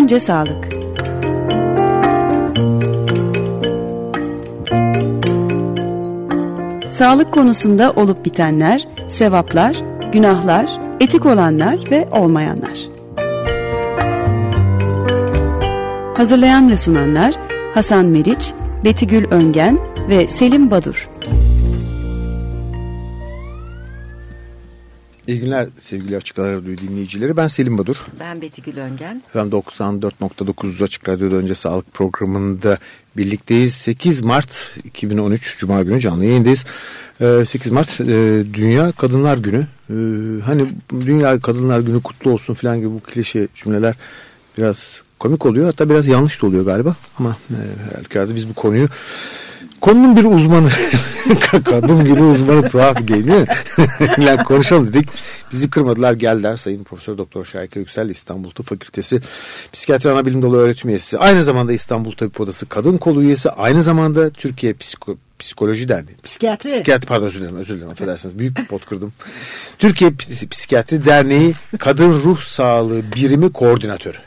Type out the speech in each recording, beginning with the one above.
Önce sağlık. Sağlık konusunda olup bitenler, sevaplar, günahlar, etik olanlar ve olmayanlar. Hazırlayan ve sunanlar Hasan Meriç, Betigül Öngen ve Selim Badur. İyi günler sevgili Açık Radyo dinleyicileri. Ben Selim Badur. Ben Beti Gül Öngen. Ben 94.9 Açık Radyo'da önce sağlık programında birlikteyiz. 8 Mart 2013 Cuma günü canlı yayındayız. 8 ee, Mart e, Dünya Kadınlar Günü. Ee, hani Dünya Kadınlar Günü kutlu olsun falan gibi bu klişe cümleler biraz komik oluyor. Hatta biraz yanlış da oluyor galiba. Ama e, herhalde biz bu konuyu konunun bir uzmanı kadın günü uzmanı tuhaf değil mi? yani konuşalım dedik. Bizi kırmadılar geldiler Sayın Profesör Doktor Şahika Yüksel İstanbul Tıp Fakültesi Psikiyatri Anabilim Dalı öğretim üyesi. Aynı zamanda İstanbul Tabip Odası Kadın Kolu üyesi. Aynı zamanda Türkiye Psiko Psikoloji Derneği. Psikiyatri. Psikiyatri pardon özür dilerim özür dilerim affedersiniz. Büyük bir pot kırdım. Türkiye Psikiyatri Derneği Kadın Ruh Sağlığı Birimi Koordinatörü.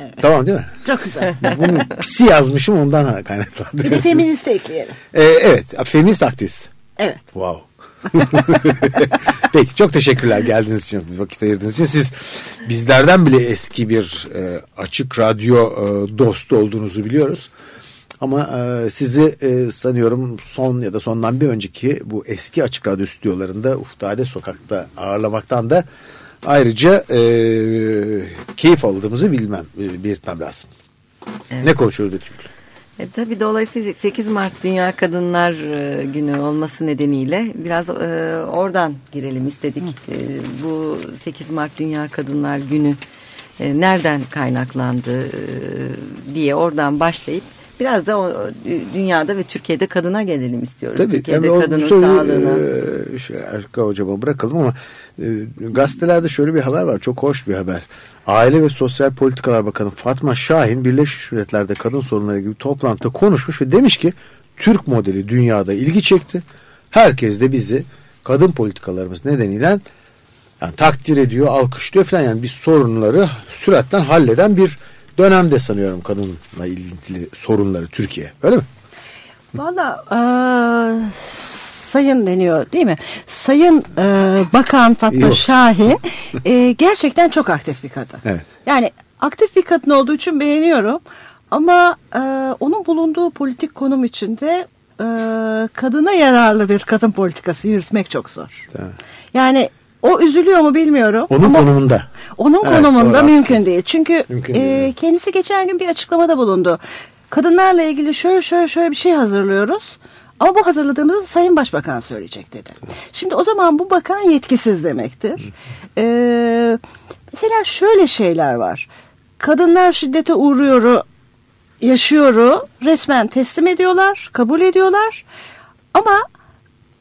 Evet. Tamam değil mi? Çok güzel. Bunu psi yazmışım ondan kaynaklandı. Bir de feminist ekleyelim. Ee, evet. Feminist aktivist. Evet. Wow. Peki çok teşekkürler geldiğiniz için, vakit ayırdığınız için. Siz bizlerden bile eski bir e, açık radyo e, dostu olduğunuzu biliyoruz. Ama e, sizi e, sanıyorum son ya da sondan bir önceki bu eski açık radyo stüdyolarında Uftade Sokak'ta ağırlamaktan da ayrıca e, keyif aldığımızı bilmem, e, belirtmem lazım. Evet. Ne konuşuyoruz Betül? E, tabii dolayısıyla 8 Mart Dünya Kadınlar e, Günü olması nedeniyle biraz e, oradan girelim istedik. E, bu 8 Mart Dünya Kadınlar Günü e, nereden kaynaklandı e, diye oradan başlayıp Biraz da o, dünyada ve Türkiye'de kadına gelelim istiyoruz. Tabii, Türkiye'de yani kadının sağlığına. E, şey, Erka hocama bırakalım ama e, gazetelerde şöyle bir haber var. Çok hoş bir haber. Aile ve Sosyal Politikalar Bakanı Fatma Şahin Birleşmiş Milletler'de kadın sorunları gibi toplantıda konuşmuş ve demiş ki Türk modeli dünyada ilgi çekti. Herkes de bizi kadın politikalarımız nedeniyle yani takdir ediyor, alkışlıyor falan yani bir sorunları süratten halleden bir dönemde sanıyorum kadınla ilgili sorunları Türkiye. Öyle mi? Valla e, sayın deniyor değil mi? Sayın e, Bakan Fatma Yok. Şahin e, gerçekten çok aktif bir kadın. Evet. Yani aktif bir kadın olduğu için beğeniyorum. Ama e, onun bulunduğu politik konum içinde e, kadına yararlı bir kadın politikası yürütmek çok zor. Evet. Yani o üzülüyor mu bilmiyorum. Onun ama konumunda. Onun evet, konumunda mümkün değil. Çünkü mümkün değil. E, kendisi geçen gün bir açıklamada bulundu. Kadınlarla ilgili şöyle şöyle şöyle bir şey hazırlıyoruz. Ama bu hazırladığımızı Sayın Başbakan söyleyecek dedi. Şimdi o zaman bu bakan yetkisiz demektir. Ee, mesela şöyle şeyler var. Kadınlar şiddete uğruyoru, yaşıyoru resmen teslim ediyorlar, kabul ediyorlar. Ama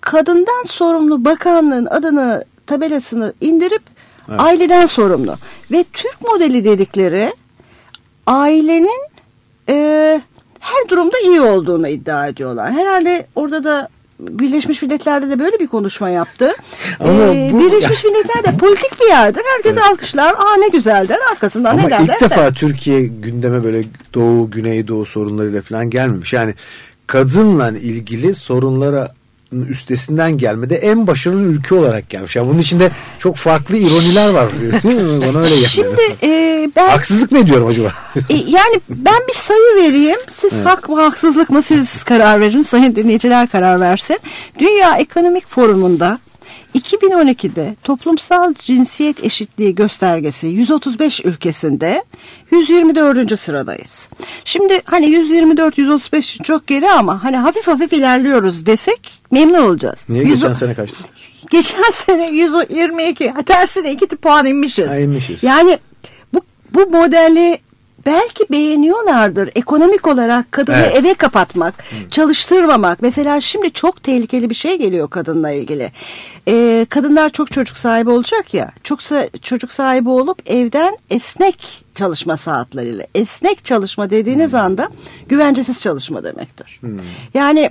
kadından sorumlu bakanlığın adını tabelasını indirip evet. aileden sorumlu. Ve Türk modeli dedikleri ailenin e, her durumda iyi olduğunu iddia ediyorlar. Herhalde orada da Birleşmiş Milletler'de de böyle bir konuşma yaptı. Ama ee, bu... Birleşmiş Milletler de politik bir yerdir. Herkes evet. alkışlar. Aa ne güzel der. Arkasından Ama ne derler Ama ilk defa Türkiye gündeme böyle Doğu, Güneydoğu sorunlarıyla falan gelmemiş. Yani kadınla ilgili sorunlara üstesinden gelmede en başarılı ülke olarak gelmiş. Yani bunun içinde çok farklı ironiler var. Bana öyle geldi. Şimdi e, ben... Haksızlık mı ediyorum acaba? e, yani ben bir sayı vereyim. Siz evet. hak mı haksızlık mı siz karar verin. Sayın dinleyiciler karar versin. Dünya Ekonomik Forumu'nda 2012'de toplumsal cinsiyet eşitliği göstergesi 135 ülkesinde 124. sıradayız. Şimdi hani 124-135 için çok geri ama hani hafif hafif ilerliyoruz desek memnun olacağız. Niye 100... geçen sene kaçtı? Geçen sene 122 tersine 2 puan inmişiz. Ha, inmişiz. Yani bu, bu modeli belki beğeniyorlardır. Ekonomik olarak kadını evet. eve kapatmak, Hı. çalıştırmamak. Mesela şimdi çok tehlikeli bir şey geliyor kadınla ilgili. Ee, kadınlar çok çocuk sahibi olacak ya. Çok çocuk sahibi olup evden esnek çalışma saatleriyle. Esnek çalışma dediğiniz hmm. anda güvencesiz çalışma demektir. Hmm. Yani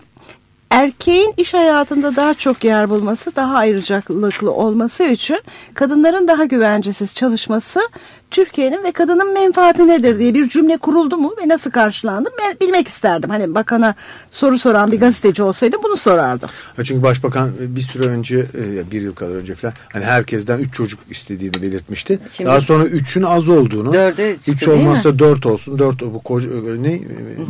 erkeğin iş hayatında daha çok yer bulması, daha ayrıcalıklı olması için kadınların daha güvencesiz çalışması Türkiye'nin ve kadının menfaati nedir diye bir cümle kuruldu mu ve nasıl karşılandı ben bilmek isterdim. Hani bakana soru soran bir gazeteci olsaydı bunu sorardım. Çünkü başbakan bir süre önce e, bir yıl kadar önce falan hani herkesten üç çocuk istediğini belirtmişti. Şimdi, Daha sonra üçün az olduğunu. Dörde üç olmazsa dört olsun. Dört bu koca, ne?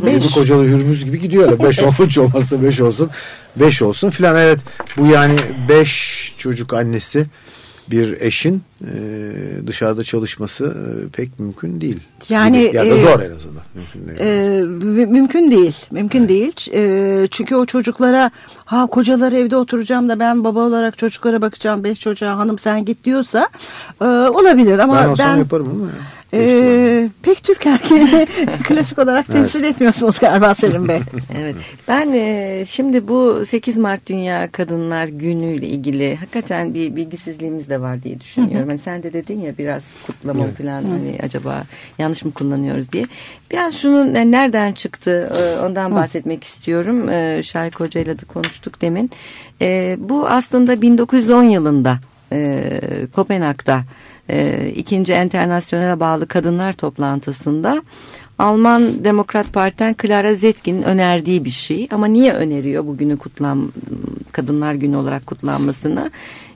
Beş. Bu kocalı hürmüz gibi gidiyor. Beş üç olmazsa beş olsun. Beş olsun filan. Evet bu yani beş çocuk annesi bir eşin e, dışarıda çalışması e, pek mümkün değil. Yani ya da e, zor en azından. Mümkün değil. E, mümkün değil. Mümkün evet. değil. E, çünkü o çocuklara ha kocaları evde oturacağım da ben baba olarak çocuklara bakacağım beş çocuğa hanım sen git diyorsa e, olabilir ama ben, ben yaparım ama. Ya. Ee, pek Türk erkeğini klasik olarak temsil evet. etmiyorsunuz galiba Selim Bey. evet. Ben e, şimdi bu 8 Mart Dünya Kadınlar Günü ile ilgili hakikaten bir bilgisizliğimiz de var diye düşünüyorum. Hani sen de dedin ya biraz kutlama evet. falan hani acaba yanlış mı kullanıyoruz diye. Biraz şunun yani nereden çıktı e, ondan bahsetmek istiyorum. E, Şahik Hoca ile de konuştuk demin. E, bu aslında 1910 yılında e, Kopenhag'da e, ikinci Enternasyonel'e bağlı kadınlar toplantısında Alman Demokrat Parti'den Clara Zetkin'in önerdiği bir şey. Ama niye öneriyor bugünü kutlan Kadınlar Günü olarak kutlanmasını?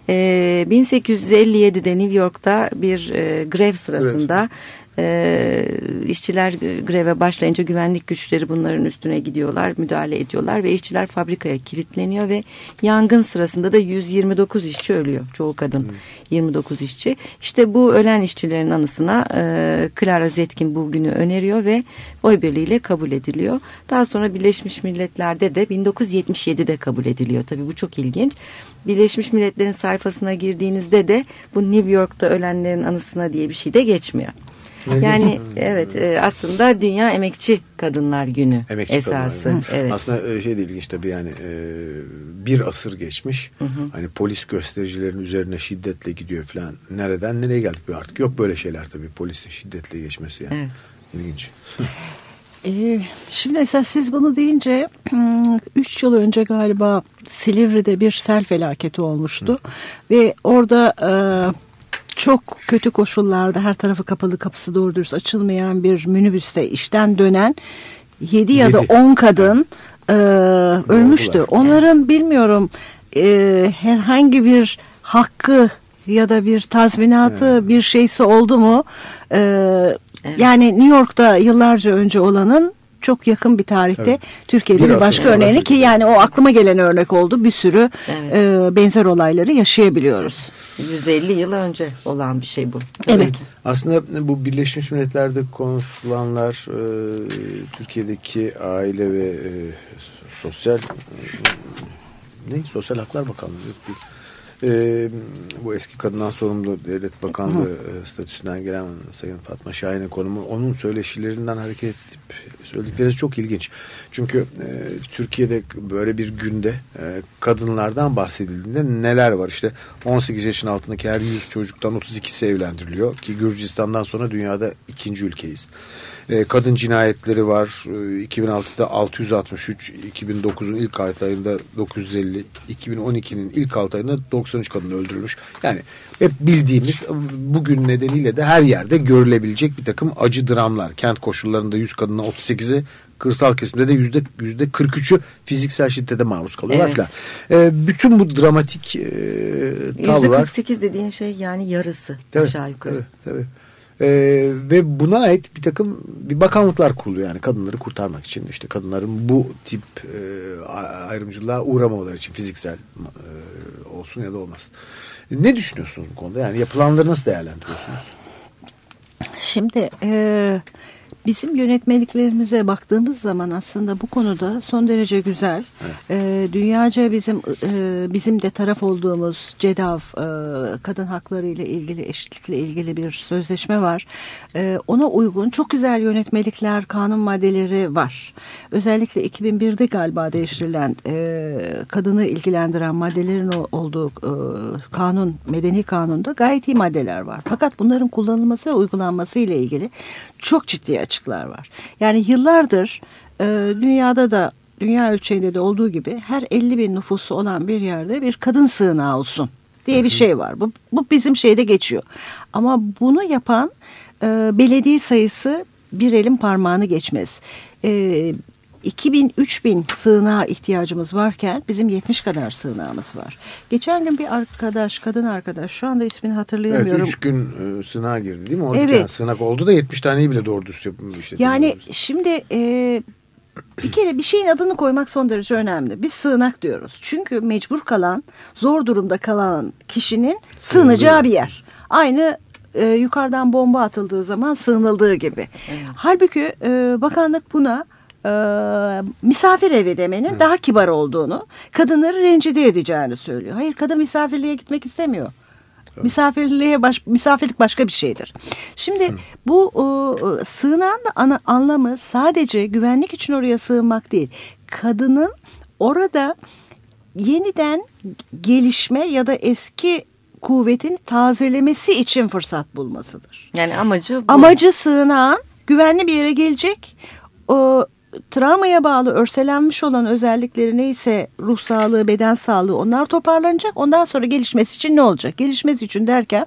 E, 1857'de New York'ta bir e, grev sırasında evet e, işçiler greve başlayınca güvenlik güçleri bunların üstüne gidiyorlar, müdahale ediyorlar ve işçiler fabrikaya kilitleniyor ve yangın sırasında da 129 işçi ölüyor. Çoğu kadın hmm. 29 işçi. İşte bu ölen işçilerin anısına e, Clara Zetkin bugünü öneriyor ve oy birliğiyle kabul ediliyor. Daha sonra Birleşmiş Milletler'de de 1977'de kabul ediliyor. Tabii bu çok ilginç. Birleşmiş Milletler'in sayfasına girdiğinizde de bu New York'ta ölenlerin anısına diye bir şey de geçmiyor. Yani evet e, aslında Dünya Emekçi Kadınlar Günü Emekçi esası. Kadınlar Günü. Evet. Aslında e, şey de ilginç tabii yani e, bir asır geçmiş. Hı hı. Hani polis göstericilerin üzerine şiddetle gidiyor falan. Nereden nereye geldik bir artık yok böyle şeyler tabii polisin şiddetle geçmesi yani. Evet. İlginç. Ee, şimdi esas siz bunu deyince 3 yıl önce galiba Silivri'de bir sel felaketi olmuştu. Hı. Ve orada e, çok kötü koşullarda her tarafı kapalı kapısı doğru dürüst açılmayan bir minibüste işten dönen 7 ya da 10 kadın e, ölmüştü. Onların bilmiyorum e, herhangi bir hakkı ya da bir tazminatı evet. bir şeysi oldu mu? E, evet. Yani New York'ta yıllarca önce olanın çok yakın bir tarihte evet. Türkiye'de bir başka örneğini ki yani o aklıma gelen örnek oldu. Bir sürü evet. e, benzer olayları yaşayabiliyoruz. 150 yıl önce olan bir şey bu. Evet. Aslında bu Birleşmiş Milletler'de konuşulanlar e, Türkiye'deki aile ve e, sosyal e, ne sosyal haklar bakanlığı e, bu eski kadından sorumlu devlet bakanlığı e, statüsünden gelen Sayın Fatma Şahin'e konumu onun söyleşilerinden hareket edip söyledikleri çok ilginç. Çünkü e, Türkiye'de böyle bir günde e, kadınlardan bahsedildiğinde neler var? İşte 18 yaşın altındaki her 100 çocuktan 32'si evlendiriliyor ki Gürcistan'dan sonra dünyada ikinci ülkeyiz. E, kadın cinayetleri var. E, 2006'da 663, 2009'un ilk aylarında 950, 2012'nin ilk aylarında 93 kadın öldürülmüş. Yani hep bildiğimiz bugün nedeniyle de her yerde görülebilecek bir takım acı dramlar. Kent koşullarında 100 kadına 38'i kırsal kesimde de yüzde yüzde 43'ü fiziksel şiddete maruz kalıyorlar evet. falan. E, bütün bu dramatik e, tablolar. Yüzde 48 dediğin şey yani yarısı tabii, aşağı yukarı. Tabii, tabii. Ee, ve buna ait bir takım bir bakanlıklar kuruluyor yani kadınları kurtarmak için işte kadınların bu tip e, ayrımcılığa uğramamaları için fiziksel e, olsun ya da olmasın. E, ne düşünüyorsunuz bu konuda yani yapılanları nasıl değerlendiriyorsunuz? Şimdi e, Bizim yönetmeliklerimize baktığımız zaman aslında bu konuda son derece güzel. Evet. E, dünyaca bizim e, bizim de taraf olduğumuz CEDAV e, kadın hakları ile ilgili eşitlikle ilgili bir sözleşme var. E, ona uygun çok güzel yönetmelikler, kanun maddeleri var. Özellikle 2001'de galiba değiştirilen e, kadını ilgilendiren maddelerin olduğu e, kanun, medeni kanunda gayet iyi maddeler var. Fakat bunların kullanılması ve uygulanması ile ilgili çok ciddi açıklar var. Yani yıllardır e, dünyada da dünya ölçeğinde de olduğu gibi her 50 bin nüfusu olan bir yerde bir kadın sığınağı olsun diye bir şey var. Bu, bu bizim şeyde geçiyor. Ama bunu yapan e, belediye sayısı bir elin parmağını geçmez. E, 2000-3000 sığınağa ihtiyacımız varken bizim 70 kadar sığınağımız var. Geçen gün bir arkadaş, kadın arkadaş şu anda ismini hatırlayamıyorum. Evet 3 gün e, sığınağa girdi değil mi? Orada evet. sığınak oldu da 70 taneyi bile doğru düz yapılmış. Yani şimdi e, bir kere bir şeyin adını koymak son derece önemli. Biz sığınak diyoruz. Çünkü mecbur kalan, zor durumda kalan kişinin sığınacağı bir yer. Aynı e, yukarıdan bomba atıldığı zaman sığınıldığı gibi. Evet. Halbuki e, bakanlık buna e, misafir evi demenin evet. daha kibar olduğunu, kadınları rencide edeceğini söylüyor. Hayır kadın misafirliğe gitmek istemiyor. Evet. Misafirliğe baş, misafirlik başka bir şeydir. Şimdi Hı. bu e, sığınan da ana, anlamı sadece güvenlik için oraya sığınmak değil. Kadının orada yeniden gelişme ya da eski kuvvetini tazelemesi için fırsat bulmasıdır. Yani amacı bu. Amacı sığınağın güvenli bir yere gelecek. O travmaya bağlı örselenmiş olan özellikleri neyse ruh sağlığı, beden sağlığı onlar toparlanacak. Ondan sonra gelişmesi için ne olacak? Gelişmesi için derken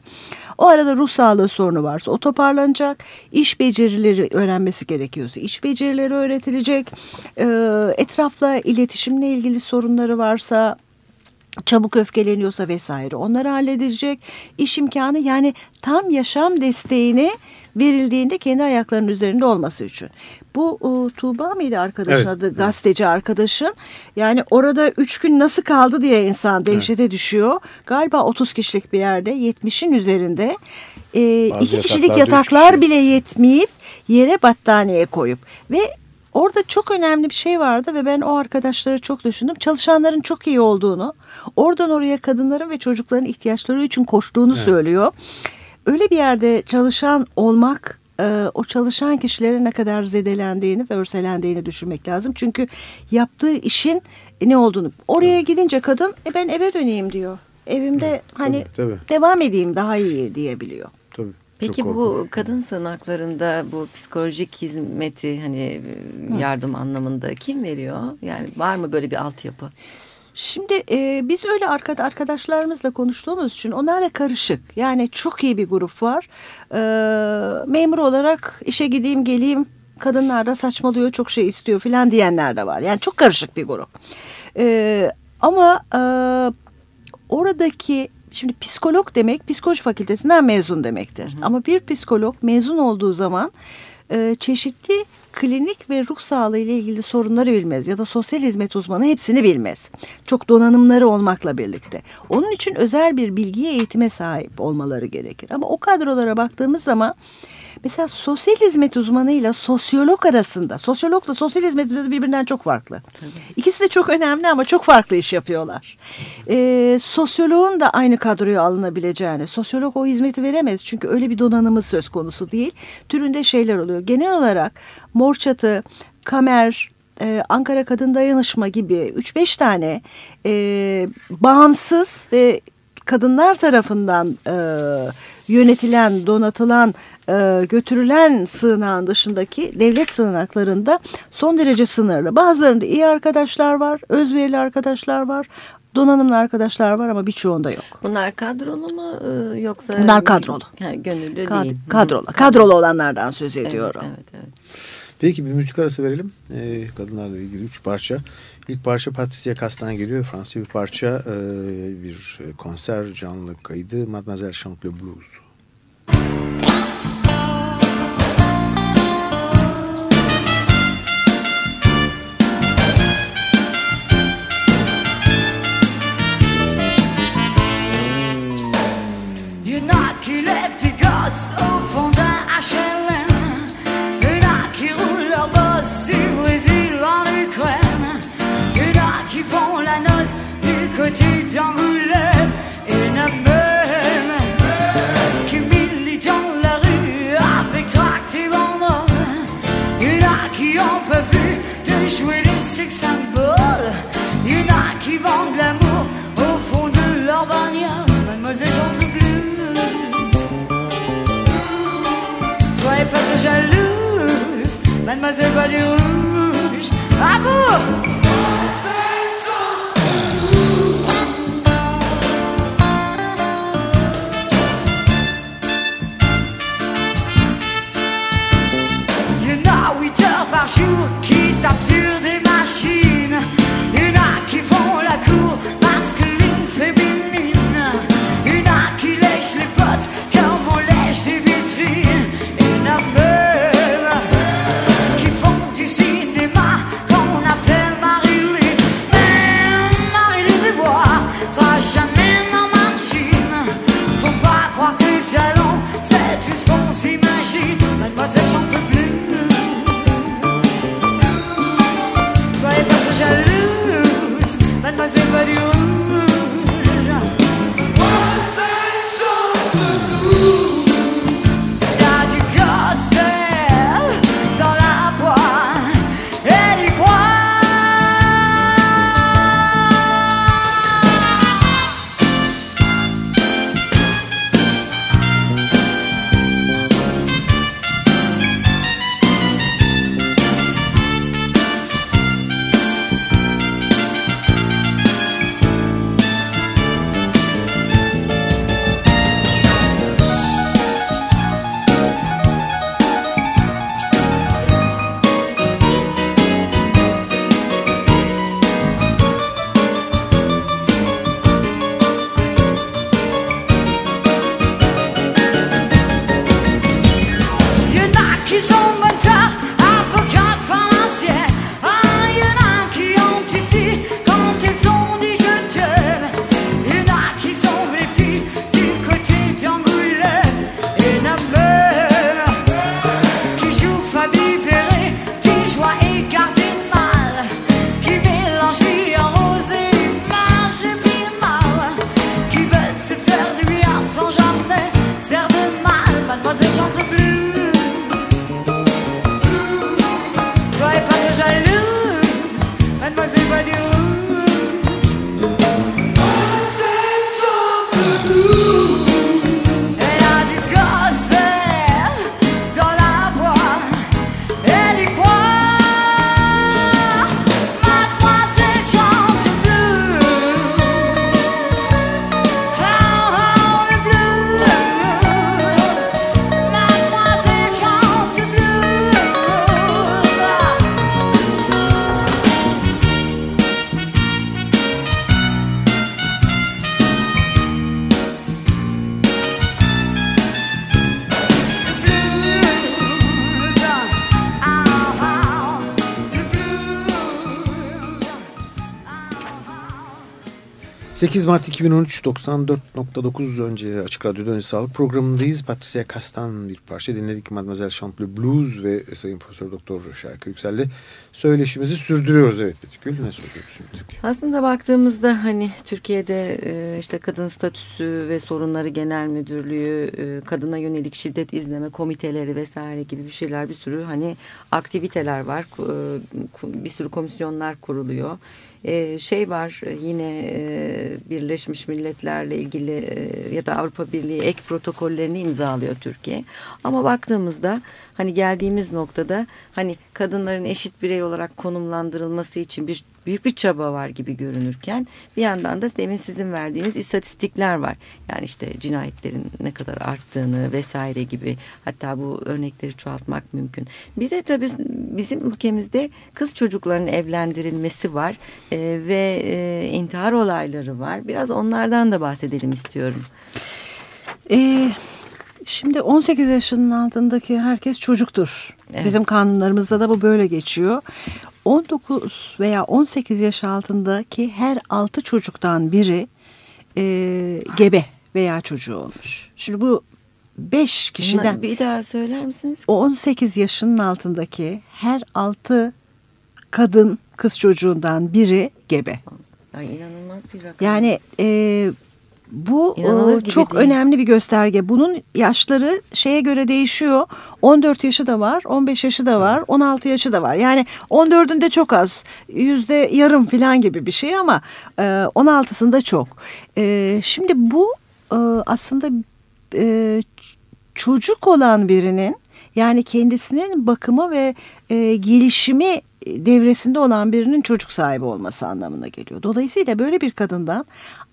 o arada ruh sağlığı sorunu varsa o toparlanacak. İş becerileri öğrenmesi gerekiyorsa iş becerileri öğretilecek. Ee, etrafla iletişimle ilgili sorunları varsa çabuk öfkeleniyorsa vesaire onları halledecek iş imkanı yani tam yaşam desteğini verildiğinde kendi ayaklarının üzerinde olması için. Bu e, Tuğba mıydı arkadaşın evet. adı gazeteci arkadaşın yani orada üç gün nasıl kaldı diye insan dehşete evet. düşüyor. Galiba 30 kişilik bir yerde 70'in üzerinde e, iki kişilik yataklar kişi. bile yetmeyip yere battaniye koyup ve Orada çok önemli bir şey vardı ve ben o arkadaşlara çok düşündüm. Çalışanların çok iyi olduğunu, oradan oraya kadınların ve çocukların ihtiyaçları için koştuğunu evet. söylüyor. Öyle bir yerde çalışan olmak e, o çalışan kişilerin ne kadar zedelendiğini ve örselendiğini düşünmek lazım. Çünkü yaptığı işin ne olduğunu. Oraya gidince kadın e ben eve döneyim diyor. Evimde hani tabii, tabii. devam edeyim daha iyi diyebiliyor. Peki bu kadın sığınaklarında bu psikolojik hizmeti hani Hı. yardım anlamında kim veriyor? Yani var mı böyle bir altyapı? Şimdi e, biz öyle arkadaşlarımızla konuştuğumuz için onlar da karışık. Yani çok iyi bir grup var. E, memur olarak işe gideyim geleyim kadınlar da saçmalıyor çok şey istiyor filan diyenler de var. Yani çok karışık bir grup. E, ama e, oradaki Şimdi psikolog demek psikoloji fakültesinden mezun demektir. Hı. Ama bir psikolog mezun olduğu zaman e, çeşitli klinik ve ruh sağlığı ile ilgili sorunları bilmez ya da sosyal hizmet uzmanı hepsini bilmez. Çok donanımları olmakla birlikte. Onun için özel bir bilgiye eğitime sahip olmaları gerekir. Ama o kadrolara baktığımız zaman Mesela sosyal hizmet uzmanıyla sosyolog arasında, sosyologla sosyal hizmet birbirinden çok farklı. Tabii. İkisi de çok önemli ama çok farklı iş yapıyorlar. Ee, sosyoloğun da aynı kadroya alınabileceğini, sosyolog o hizmeti veremez çünkü öyle bir donanımı söz konusu değil. Türünde şeyler oluyor. Genel olarak Mor Çatı, Kamer, ee, Ankara Kadın Dayanışma gibi 3-5 tane e, bağımsız ve kadınlar tarafından e, yönetilen, donatılan e, götürülen sığınağın dışındaki devlet sığınaklarında son derece sınırlı. Bazılarında iyi arkadaşlar var, özverili arkadaşlar var, donanımlı arkadaşlar var ama birçoğunda yok. Bunlar kadrolu mu e, yoksa? Bunlar kadrolu. Yani gönüllü Kad değil. Kadrolu. Kadrolu olanlardan söz ediyorum. Evet, evet, evet. Peki bir müzik arası verelim. Ee, kadınlarla ilgili üç parça. İlk parça Patricia Castan geliyor. Fransız bir parça. E, bir konser canlı kaydı. Mademoiselle Chante Jouer jouez le sex symbole. Il y en a qui vendent l'amour au fond de leur bagnole. Mademoiselle Jean de Blues. Soyez pas trop jalouse. Mademoiselle Body Rouge. À vous! par jour stops you 8 Mart 2013 94.9 önce Açık Radyo'da önce sağlık programındayız. Patricia Kastan bir parça dinledik. Mademoiselle Chante Blues ve Sayın Profesör Doktor Şarkı Yüksel'le söyleşimizi sürdürüyoruz. Evet Betükül ne soruyorsun? Aslında baktığımızda hani Türkiye'de e, işte kadın statüsü ve sorunları genel müdürlüğü, e, kadına yönelik şiddet izleme komiteleri vesaire gibi bir şeyler bir sürü hani aktiviteler var. E, bir sürü komisyonlar kuruluyor e, şey var e, yine e, Birleşmiş Milletler'le ilgili e, ya da Avrupa Birliği ek protokollerini imzalıyor Türkiye. Ama baktığımızda hani geldiğimiz noktada hani kadınların eşit birey olarak konumlandırılması için bir büyük bir çaba var gibi görünürken bir yandan da demin sizin verdiğiniz istatistikler var. Yani işte cinayetlerin ne kadar arttığını vesaire gibi hatta bu örnekleri çoğaltmak mümkün. Bir de tabii bizim ülkemizde kız çocukların evlendirilmesi var e, ve e, intihar olayları var. Biraz onlardan da bahsedelim istiyorum. Eee Şimdi 18 yaşının altındaki herkes çocuktur. Evet. Bizim kanunlarımızda da bu böyle geçiyor. 19 veya 18 yaş altındaki her 6 çocuktan biri e, gebe veya çocuğu olmuş. Şimdi bu 5 kişiden... Bir daha söyler misiniz? 18 yaşının altındaki her 6 kadın kız çocuğundan biri gebe. Ay inanılmaz bir rakam. Yani e, bu e, çok değil. önemli bir gösterge. Bunun yaşları şeye göre değişiyor. 14 yaşı da var, 15 yaşı da var, 16 yaşı da var. Yani 14'ünde çok az, yüzde yarım falan gibi bir şey ama 16'sında e, çok. E, şimdi bu aslında çocuk olan birinin yani kendisinin bakımı ve gelişimi devresinde olan birinin çocuk sahibi olması anlamına geliyor. Dolayısıyla böyle bir kadından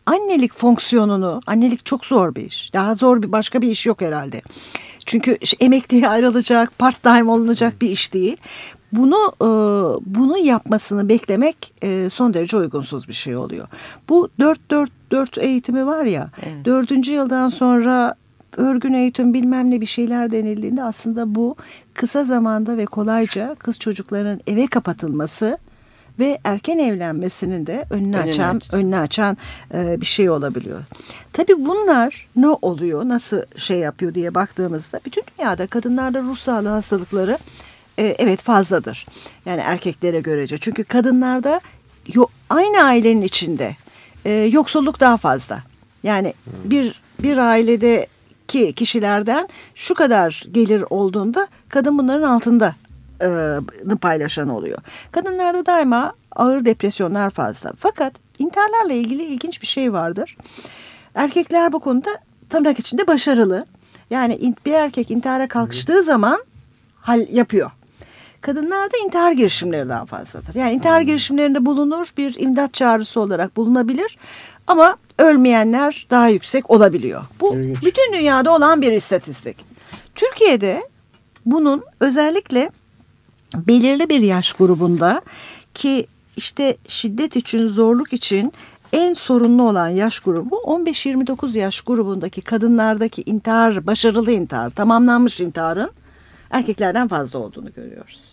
annelik fonksiyonunu, annelik çok zor bir iş. Daha zor bir başka bir iş yok herhalde. Çünkü emekliye ayrılacak, part time olunacak bir iş değil. Bunu e, bunu yapmasını beklemek e, son derece uygunsuz bir şey oluyor. Bu 4-4-4 eğitimi var ya, evet. dördüncü yıldan sonra örgün eğitim bilmem ne bir şeyler denildiğinde aslında bu kısa zamanda ve kolayca kız çocukların eve kapatılması ve erken evlenmesinin de önünü, önünü açan açtı. önünü açan e, bir şey olabiliyor. Tabii bunlar ne oluyor, nasıl şey yapıyor diye baktığımızda bütün dünyada kadınlarda ruh sağlığı hastalıkları e, evet fazladır. Yani erkeklere görece. Çünkü kadınlarda yo, aynı ailenin içinde e, yoksulluk daha fazla. Yani hmm. bir bir ailede ki kişilerden şu kadar gelir olduğunda kadın bunların altında e, paylaşan oluyor. Kadınlarda daima ağır depresyonlar fazla. Fakat intiharlarla ilgili ilginç bir şey vardır. Erkekler bu konuda tırnak içinde başarılı. Yani bir erkek intihara kalkıştığı zaman hal yapıyor. Kadınlarda intihar girişimleri daha fazladır. Yani intihar girişimlerinde bulunur, bir imdat çağrısı olarak bulunabilir. Ama ölmeyenler daha yüksek olabiliyor. Bu İlginç. bütün dünyada olan bir istatistik. Türkiye'de bunun özellikle belirli bir yaş grubunda ki işte şiddet için, zorluk için en sorunlu olan yaş grubu 15-29 yaş grubundaki kadınlardaki intihar, başarılı intihar, tamamlanmış intiharın erkeklerden fazla olduğunu görüyoruz.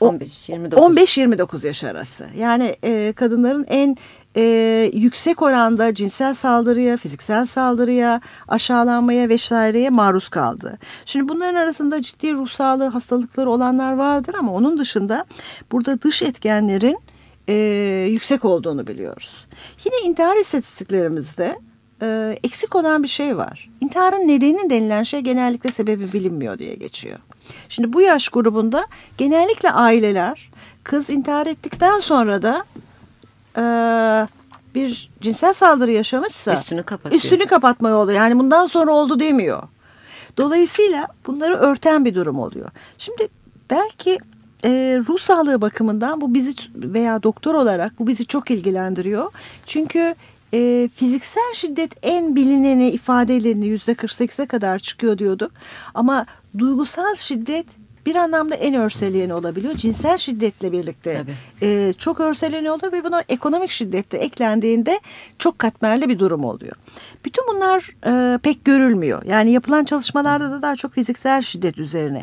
15? 15-29 yaş arası. Yani e, kadınların en e, yüksek oranda cinsel saldırıya, fiziksel saldırıya, aşağılanmaya vesaireye maruz kaldı. Şimdi bunların arasında ciddi ruh sağlığı hastalıkları olanlar vardır ama onun dışında burada dış etkenlerin e, yüksek olduğunu biliyoruz. Yine intihar istatistiklerimizde e, eksik olan bir şey var. İntiharın nedeni denilen şey genellikle sebebi bilinmiyor diye geçiyor. Şimdi bu yaş grubunda genellikle aileler kız intihar ettikten sonra da e, bir cinsel saldırı yaşamışsa üstünü kapatıyor. Üstünü kapatma yolu yani bundan sonra oldu demiyor. Dolayısıyla bunları örten bir durum oluyor. Şimdi belki e, ruh sağlığı bakımından bu bizi veya doktor olarak bu bizi çok ilgilendiriyor. Çünkü e, fiziksel şiddet en bilineni ifadelerinde yüzde 48'e kadar çıkıyor diyorduk. Ama duygusal şiddet bir anlamda en örseleyeni olabiliyor. Cinsel şiddetle birlikte e, çok örseleni oluyor ve buna ekonomik şiddette eklendiğinde çok katmerli bir durum oluyor. Bütün bunlar e, pek görülmüyor. Yani yapılan çalışmalarda da daha çok fiziksel şiddet üzerine.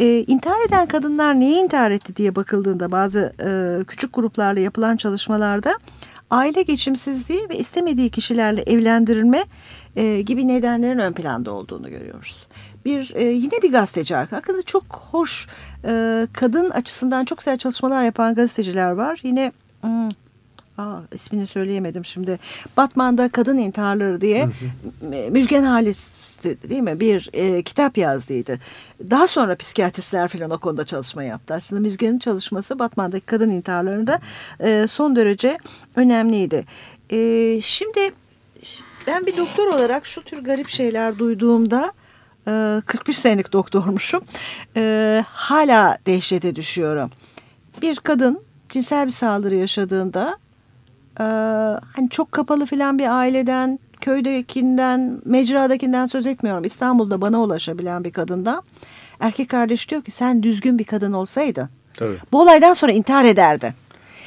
E, intihar eden kadınlar niye intihar etti diye bakıldığında bazı e, küçük gruplarla yapılan çalışmalarda aile geçimsizliği ve istemediği kişilerle evlendirilme e, gibi nedenlerin ön planda olduğunu görüyoruz. Bir e, yine bir gazeteci hakkında çok hoş e, kadın açısından çok güzel çalışmalar yapan gazeteciler var. Yine hmm, Aa, ismini söyleyemedim şimdi. Batman'da kadın intiharları diye hı hı. Müjgan Halis değil mi bir e, kitap yazdıydı. Daha sonra psikiyatristler falan o konuda çalışma yaptı. Aslında Müjgan'ın çalışması Batman'daki kadın intiharlarında e, son derece önemliydi. E, şimdi ben bir doktor olarak şu tür garip şeyler duyduğumda e, 41 senelik doktormuşum. E, hala dehşete düşüyorum. Bir kadın cinsel bir saldırı yaşadığında e, hani çok kapalı filan bir aileden, köydekinden, mecradakinden söz etmiyorum. İstanbul'da bana ulaşabilen bir kadından. Erkek kardeş diyor ki sen düzgün bir kadın olsaydın. Tabii. Bu olaydan sonra intihar ederdi.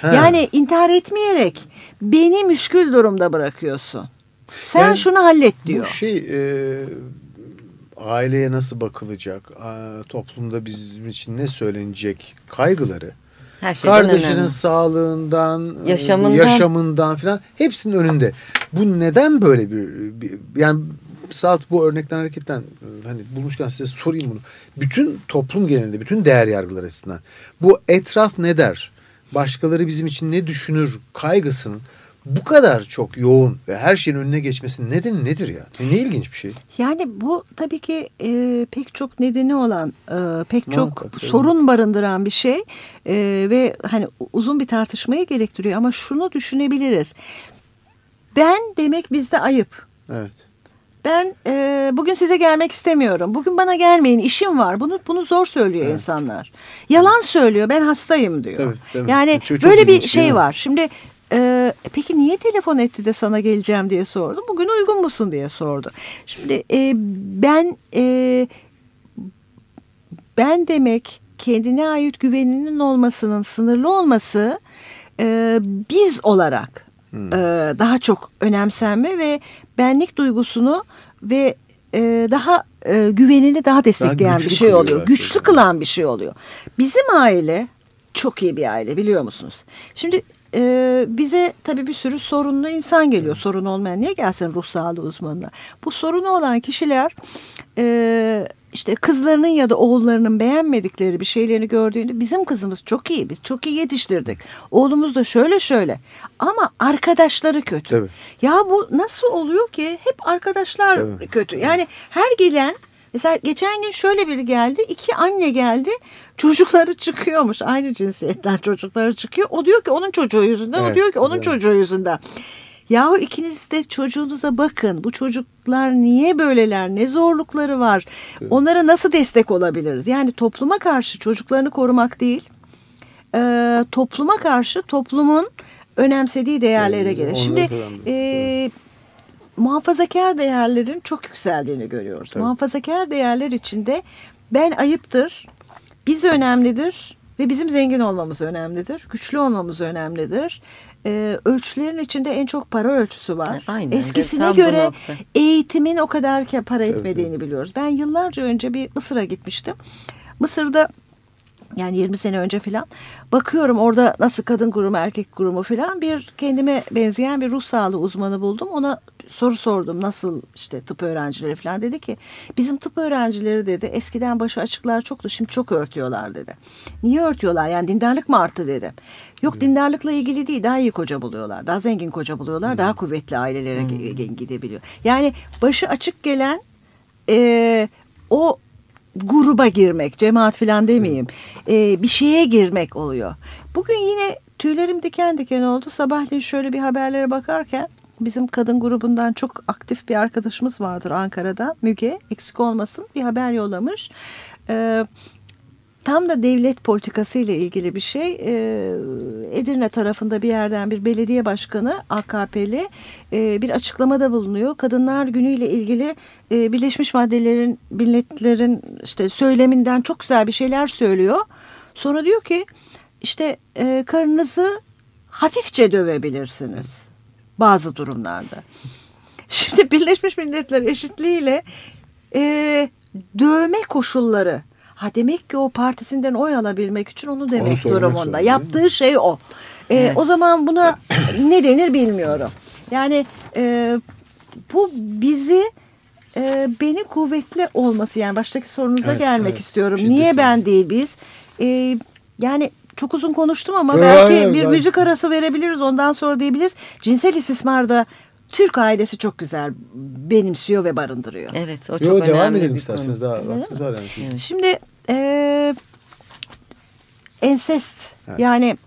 He. Yani intihar etmeyerek beni müşkül durumda bırakıyorsun. Sen yani, şunu hallet diyor. Bu şey e, aileye nasıl bakılacak, toplumda bizim için ne söylenecek kaygıları her Kardeşinin önemli. sağlığından, yaşamından, yaşamından falan hepsinin önünde. Bu neden böyle bir, bir yani salt bu örnekten hareketten hani bulmuşken size sorayım bunu. Bütün toplum genelinde, bütün değer yargılar açısından bu etraf ne der? Başkaları bizim için ne düşünür kaygısının bu kadar çok yoğun ve her şeyin önüne geçmesinin nedeni nedir ya? Ne ilginç bir şey. Yani bu tabii ki e, pek çok nedeni olan, e, pek çok Muhakkak, sorun barındıran bir şey e, ve hani uzun bir tartışmayı gerektiriyor. Ama şunu düşünebiliriz. Ben demek bizde ayıp. Evet. Ben e, bugün size gelmek istemiyorum. Bugün bana gelmeyin. işim var. Bunu bunu zor söylüyor evet. insanlar. Yalan söylüyor. Ben hastayım diyor. Tabii, tabii. Yani çok, çok böyle bir şey var. Şimdi ee, peki niye telefon etti de sana geleceğim diye sordu. Bugün uygun musun diye sordu. Şimdi e, ben e, ben demek kendine ait güveninin olmasının sınırlı olması e, biz olarak hmm. e, daha çok önemsenme ve benlik duygusunu ve e, daha e, güvenini daha destekleyen daha bir şey oluyor. Güçlü kılan bir şey oluyor. Bizim aile çok iyi bir aile biliyor musunuz? Şimdi e, bize tabii bir sürü sorunlu insan geliyor. Sorun olmayan niye gelsin ruh sağlığı uzmanına? Bu sorunu olan kişiler e, işte kızlarının ya da oğullarının beğenmedikleri bir şeylerini gördüğünde bizim kızımız çok iyi biz çok iyi yetiştirdik. Oğlumuz da şöyle şöyle ama arkadaşları kötü. Tabii. Ya bu nasıl oluyor ki hep arkadaşlar Tabii. kötü. Yani her gelen mesela geçen gün şöyle biri geldi iki anne geldi çocukları çıkıyormuş aynı cinsiyetten çocukları çıkıyor. O diyor ki onun çocuğu yüzünden o Evet, diyor ki onun güzel. çocuğu yüzünden. Yahu ikiniz de çocuğunuza bakın. Bu çocuklar niye böyleler? Ne zorlukları var? Onlara nasıl destek olabiliriz? Yani topluma karşı çocuklarını korumak değil, e, topluma karşı toplumun önemsediği değerlere Yani göre. onları Şimdi e, muhafazakar değerlerin çok yükseldiğini görüyoruz. Tabii. Muhafazakar değerler içinde ben ayıptır, biz önemlidir ve bizim zengin olmamız önemlidir. Güçlü olmamız önemlidir. Ee, ölçülerin içinde en çok para ölçüsü var. Aynen de, Eskisine tam göre eğitimin o kadar ki para etmediğini biliyoruz. Ben yıllarca önce bir Mısır'a gitmiştim. Mısır'da yani 20 sene önce falan bakıyorum orada nasıl kadın kurumu erkek kurumu falan bir kendime benzeyen bir ruh sağlığı uzmanı buldum. Ona soru sordum nasıl işte tıp öğrencileri falan dedi ki bizim tıp öğrencileri dedi eskiden başı açıklar çoktu şimdi çok örtüyorlar dedi. Niye örtüyorlar yani dindarlık mı arttı dedi. Yok dindarlıkla ilgili değil daha iyi koca buluyorlar daha zengin koca buluyorlar daha kuvvetli ailelere ge- gidebiliyor. Yani başı açık gelen e, o gruba girmek, cemaat falan demeyeyim. e, bir şeye girmek oluyor. Bugün yine tüylerim diken diken oldu. Sabahleyin şöyle bir haberlere bakarken bizim kadın grubundan çok aktif bir arkadaşımız vardır Ankara'da. Müge eksik olmasın bir haber yollamış. E, tam da devlet politikası ile ilgili bir şey. Ee, Edirne tarafında bir yerden bir belediye başkanı AKP'li e, bir açıklamada bulunuyor. Kadınlar Günü ile ilgili e, Birleşmiş Maddelerin, milletlerin işte söyleminden çok güzel bir şeyler söylüyor. Sonra diyor ki işte e, karınızı hafifçe dövebilirsiniz bazı durumlarda. Şimdi Birleşmiş Milletler eşitliğiyle e, dövme koşulları. Ha demek ki o partisinden oy alabilmek için onu demek Onu durumunda. Yaptığı şey o. E, Evet. O zaman buna ne denir bilmiyorum. Yani e, bu bizi e, beni kuvvetli olması yani baştaki sorunuza Evet, gelmek evet. istiyorum. Şiddetle. Niye ben değil biz? E, yani çok uzun konuştum ama Yo, belki yo, bir ben- müzik arası verebiliriz ondan sonra diyebiliriz. Cinsel istismarda Türk ailesi çok güzel benimsiyor ve barındırıyor. Evet o çok Yo, önemli devam edelim bir isterseniz. konu. Daha vaktimiz var yani. şimdi. Evet. Şimdi e, ensest Evet. yani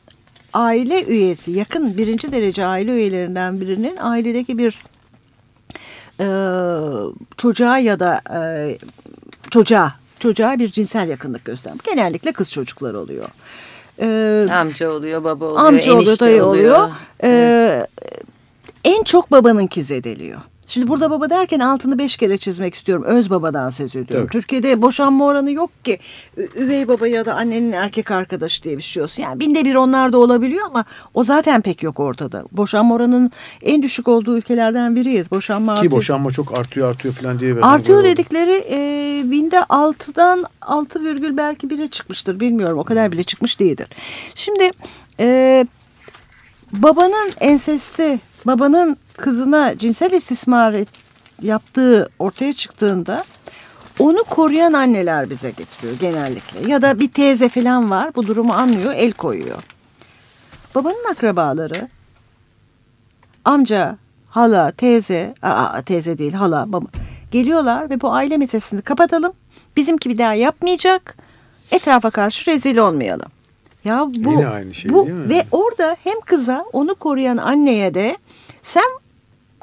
aile üyesi yakın birinci derece aile üyelerinden birinin ailedeki bir e, çocuğa ya da e, çocuğa çocuğa bir cinsel yakınlık göstermek. Genellikle kız çocuklar oluyor. E, Amca oluyor, baba oluyor, amca oluyor, dayı oluyor. oluyor. Ee, en çok babanınki zedeliyor. Şimdi burada baba derken altını beş kere çizmek istiyorum. Öz babadan söz ediyorum. Tabii. Türkiye'de boşanma oranı yok ki. Üvey baba ya da annenin erkek arkadaşı diye bir şey olsun. Yani binde bir onlar da olabiliyor ama o zaten pek yok ortada. Boşanma oranının en düşük olduğu ülkelerden biriyiz. Boşanma Ki artıyor. boşanma çok artıyor artıyor falan diye. Artıyor dedikleri e, binde altıdan altı virgül belki bire çıkmıştır bilmiyorum o kadar bile çıkmış değildir. Şimdi e, babanın ensesti babanın kızına cinsel istismar et- yaptığı ortaya çıktığında onu koruyan anneler bize getiriyor genellikle. Ya da bir teyze falan var bu durumu anlıyor el koyuyor. Babanın akrabaları amca, hala, teyze, aa, teyze değil hala, baba geliyorlar ve bu aile meselesini kapatalım. Bizimki bir daha yapmayacak. Etrafa karşı rezil olmayalım. Ya bu, Yine aynı şey bu değil mi? ve orada hem kıza onu koruyan anneye de sen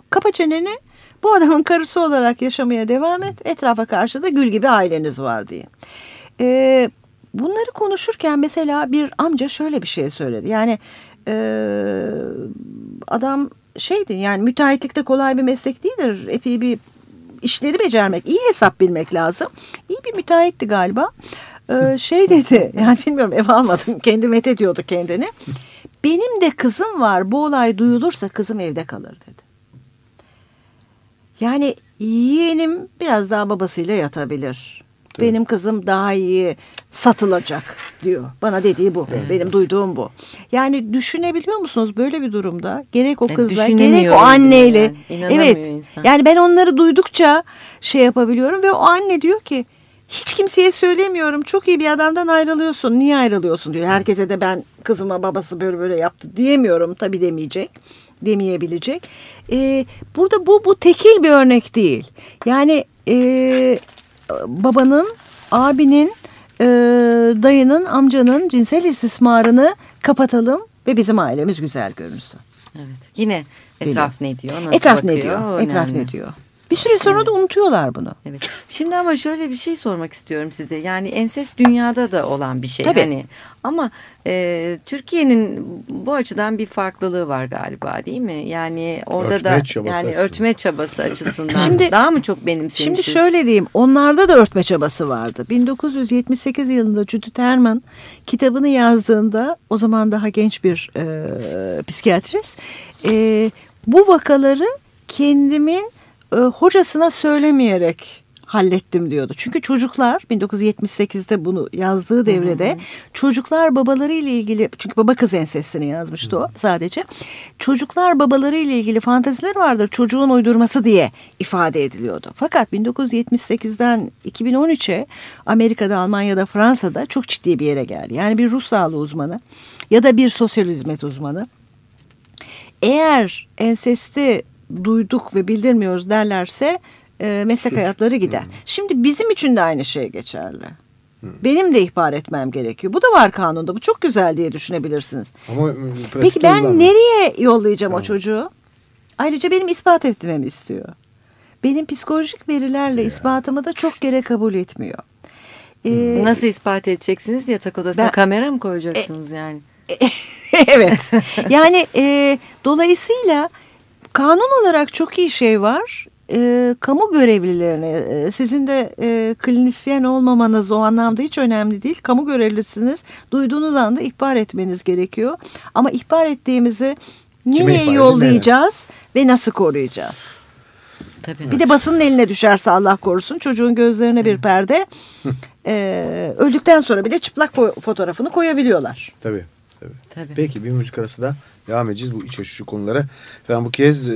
kapa çeneni bu adamın karısı olarak yaşamaya devam et. Etrafa karşı da gül gibi aileniz var diye. Ee, bunları konuşurken mesela bir amca şöyle bir şey söyledi. Yani ee, adam şeydi yani müteahhitlikte kolay bir meslek değildir. Epey bir işleri becermek, iyi hesap bilmek lazım. İyi bir müteahhitti galiba. Ee, şey dedi yani bilmiyorum ev almadım kendi met ediyordu kendini. Benim de kızım var bu olay duyulursa kızım evde kalır dedi. Yani yeğenim biraz daha babasıyla yatabilir. Benim kızım daha iyi satılacak diyor. Bana dediği bu. Benim duyduğum bu. Yani düşünebiliyor musunuz böyle bir durumda? Gerek o kızla gerek o anneyle. yani. İnanamıyor Evet. insan. Yani ben onları duydukça şey yapabiliyorum ve o anne diyor ki hiç kimseye söylemiyorum. Çok iyi bir adamdan ayrılıyorsun. Niye ayrılıyorsun diyor. Herkese de ben kızıma babası böyle böyle yaptı diyemiyorum. Tabii demeyecek. Demeyebilecek. Ee, burada bu bu tekil bir örnek değil. Yani e, babanın, abinin, e, dayının, amcanın cinsel istismarını kapatalım ve bizim ailemiz güzel görünsün. Evet. Yine etraf ne diyor? Nasıl etraf bakıyor? ne diyor? Önemli. Etraf ne diyor? Bir süre sonra da unutuyorlar bunu. Evet. Şimdi ama şöyle bir şey sormak istiyorum size. Yani ensest dünyada da olan bir şey. Tabii. Hani ama e, Türkiye'nin bu açıdan bir farklılığı var galiba değil mi? Yani orada Örtme da çabası yani aslında. örtme çabası açısından Şimdi- daha mı çok benimsemişiz? Şimdi şöyle diyeyim onlarda da örtme çabası vardı. 1978 yılında Judith Herman kitabını yazdığında o zaman daha genç bir e, psikiyatrist e, bu vakaları kendimin e, hocasına söylemeyerek hallettim diyordu. Çünkü çocuklar 1978'de bunu yazdığı devrede çocuklar babaları ile ilgili çünkü baba kız ensestini yazmıştı o sadece. Çocuklar babaları ile ilgili fanteziler vardır çocuğun uydurması diye ifade ediliyordu. Fakat 1978'den 2013'e Amerika'da, Almanya'da, Fransa'da çok ciddi bir yere geldi. Yani bir ruh sağlığı uzmanı ya da bir sosyal hizmet uzmanı eğer ensesti duyduk ve bildirmiyoruz derlerse e, meslek hayatları gider. Şimdi bizim için de aynı şey geçerli. Benim de ihbar etmem gerekiyor. Bu da var kanunda. Bu çok güzel diye düşünebilirsiniz. Ama e, Peki ben uygulanmıyor. nereye yollayacağım o çocuğu? Ayrıca benim ispat etmemi istiyor. Benim psikolojik verilerle ispatımı da çok kere kabul etmiyor. Ee, Nasıl ispat edeceksiniz? Yatak odasına Ben- kamera mı koyacaksınız yani? evet. Yani e, dolayısıyla kanun olarak çok iyi şey var. E, kamu görevlilerine e, sizin de e, klinisyen olmamanız o anlamda hiç önemli değil. Kamu görevlisiniz. Duyduğunuz anda ihbar etmeniz gerekiyor. Ama ihbar ettiğimizi nereye ihbar edin, yollayacağız ve nasıl koruyacağız? Tabii. Bir de basının eline düşerse Allah korusun çocuğun gözlerine bir perde. e, öldükten sonra bile çıplak fo- fotoğrafını koyabiliyorlar. Tabii. Tabii. Tabii. Peki bir müzik arası da devam edeceğiz bu iç açıcı konulara. Ben bu kez e,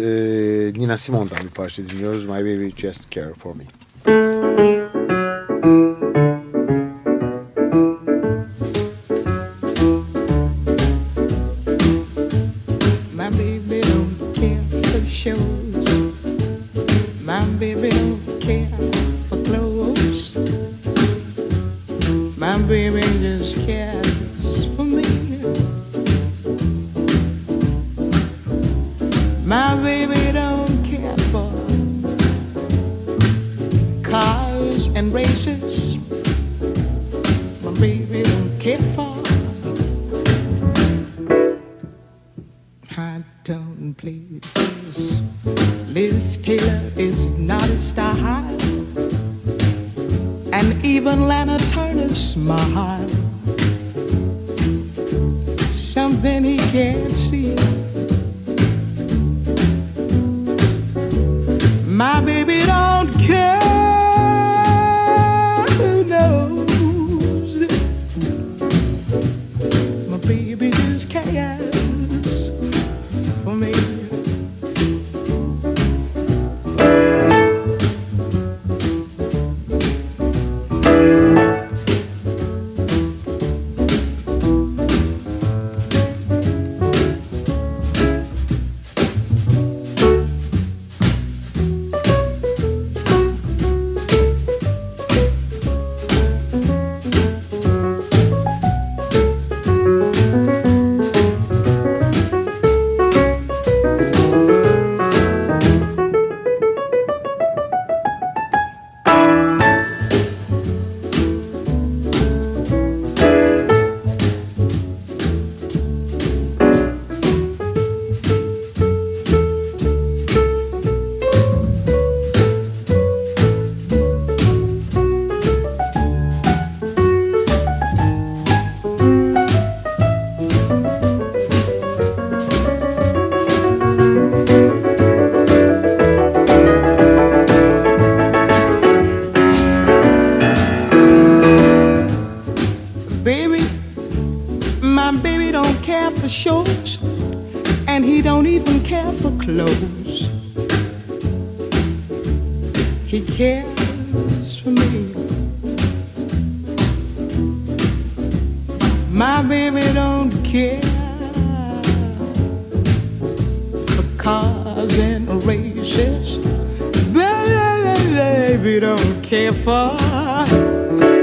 Nina Simone'dan bir parça dinliyoruz. My Baby Just Care For Me. My Can't see.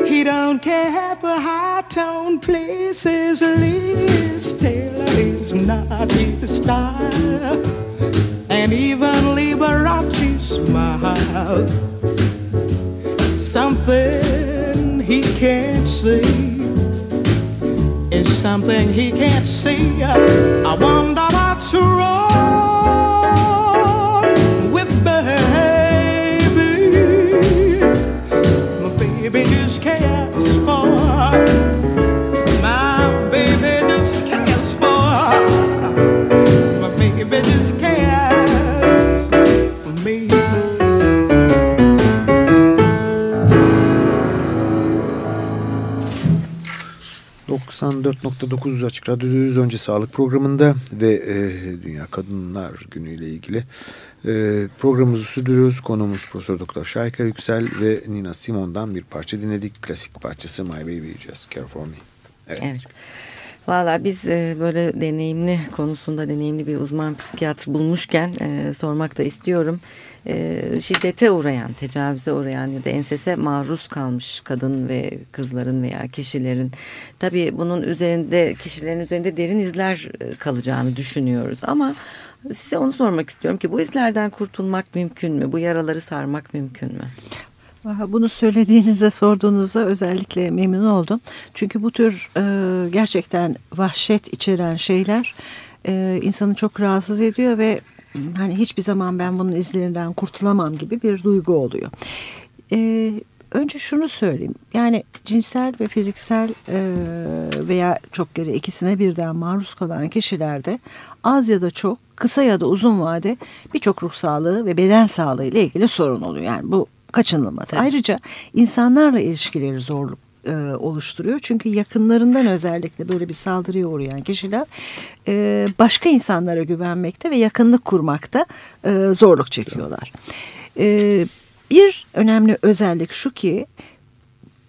He don't care for high tone places. Liz Taylor is not his style, and even Liberace smile. Something he can't see is something he can't see. I wonder what's wrong 94.9 Açık Radyo'dayız önce sağlık programında ve e, Dünya Kadınlar Günü ile ilgili e, programımızı sürdürüyoruz. Konuğumuz Profesör Doktor Şayka Yüksel ve Nina Simone'dan bir parça dinledik. Klasik parçası My Baby Just Care For Me. Evet. evet. Valla biz e, böyle deneyimli konusunda deneyimli bir uzman psikiyatr bulmuşken e, sormak da istiyorum. E, şiddete uğrayan, tecavüze uğrayan ya da ensese maruz kalmış kadın ve kızların veya kişilerin tabii bunun üzerinde kişilerin üzerinde derin izler e, kalacağını düşünüyoruz ama size onu sormak istiyorum ki bu izlerden kurtulmak mümkün mü? Bu yaraları sarmak mümkün mü? Bunu söylediğinizde sorduğunuzda özellikle memnun oldum. Çünkü bu tür e, gerçekten vahşet içeren şeyler e, insanı çok rahatsız ediyor ve hani hiçbir zaman ben bunun izlerinden kurtulamam gibi bir duygu oluyor. E, önce şunu söyleyeyim. Yani cinsel ve fiziksel e, veya çok göre ikisine birden maruz kalan kişilerde az ya da çok kısa ya da uzun vade birçok ruh sağlığı ve beden sağlığı ile ilgili sorun oluyor. Yani bu kaçınılmaz. Tabii. Ayrıca insanlarla ilişkileri zorluk e, oluşturuyor. Çünkü yakınlarından özellikle böyle bir saldırıya uğrayan kişiler e, başka insanlara güvenmekte ve yakınlık kurmakta e, zorluk çekiyorlar. E, bir önemli özellik şu ki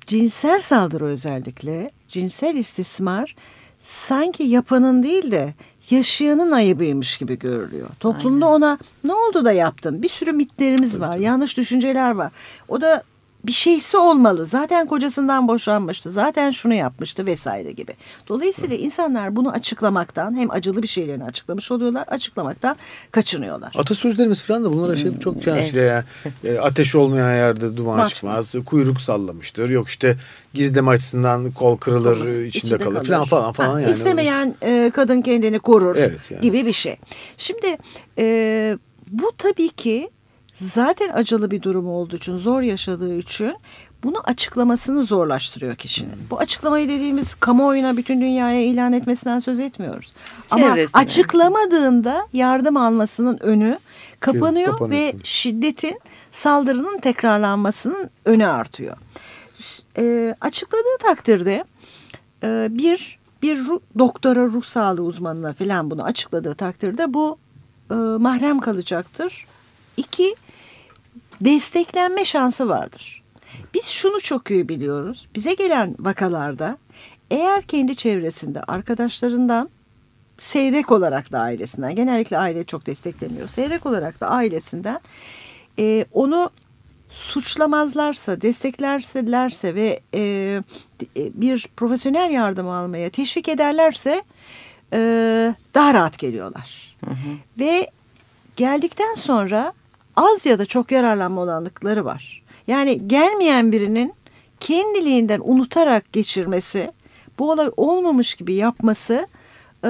cinsel saldırı özellikle cinsel istismar sanki yapanın değil de yaşayanın ayıbıymış gibi görülüyor. Toplumda Aynen. ona ne oldu da yaptın? Bir sürü mitlerimiz Tabii. var, yanlış düşünceler var. O da bir şeysi olmalı. Zaten kocasından boşanmıştı. Zaten şunu yapmıştı vesaire gibi. Dolayısıyla Hı. insanlar bunu açıklamaktan hem acılı bir şeylerini açıklamış oluyorlar. Açıklamaktan kaçınıyorlar. Atasözlerimiz falan da bunlara şey çok yani işte ya, e, ateş olmayan yerde duman çıkmaz. Kuyruk sallamıştır. Yok işte gizleme açısından kol kırılır, Olur, içinde, içinde kalır, kalır falan falan falan ha, yani. İstemeyen e, kadın kendini korur evet, yani. gibi bir şey. Şimdi e, bu tabii ki zaten acılı bir durum olduğu için, zor yaşadığı için bunu açıklamasını zorlaştırıyor kişinin. Hmm. Bu açıklamayı dediğimiz kamuoyuna bütün dünyaya ilan etmesinden söz etmiyoruz. Çevresine. Ama açıklamadığında yardım almasının önü kapanıyor ve şiddetin, saldırının tekrarlanmasının önü artıyor. E, açıkladığı takdirde e, bir bir ruh, doktora, ruh sağlığı uzmanına falan bunu açıkladığı takdirde bu e, mahrem kalacaktır. İki, desteklenme şansı vardır. Biz şunu çok iyi biliyoruz. Bize gelen vakalarda eğer kendi çevresinde arkadaşlarından seyrek olarak da ailesinden genellikle aile çok desteklemiyor. Seyrek olarak da ailesinden e, onu suçlamazlarsa, desteklerselerse ve e, e, bir profesyonel yardım almaya teşvik ederlerse e, daha rahat geliyorlar. Hı hı. Ve geldikten sonra az ya da çok yararlanma olanlıkları var. Yani gelmeyen birinin kendiliğinden unutarak geçirmesi, bu olay olmamış gibi yapması e,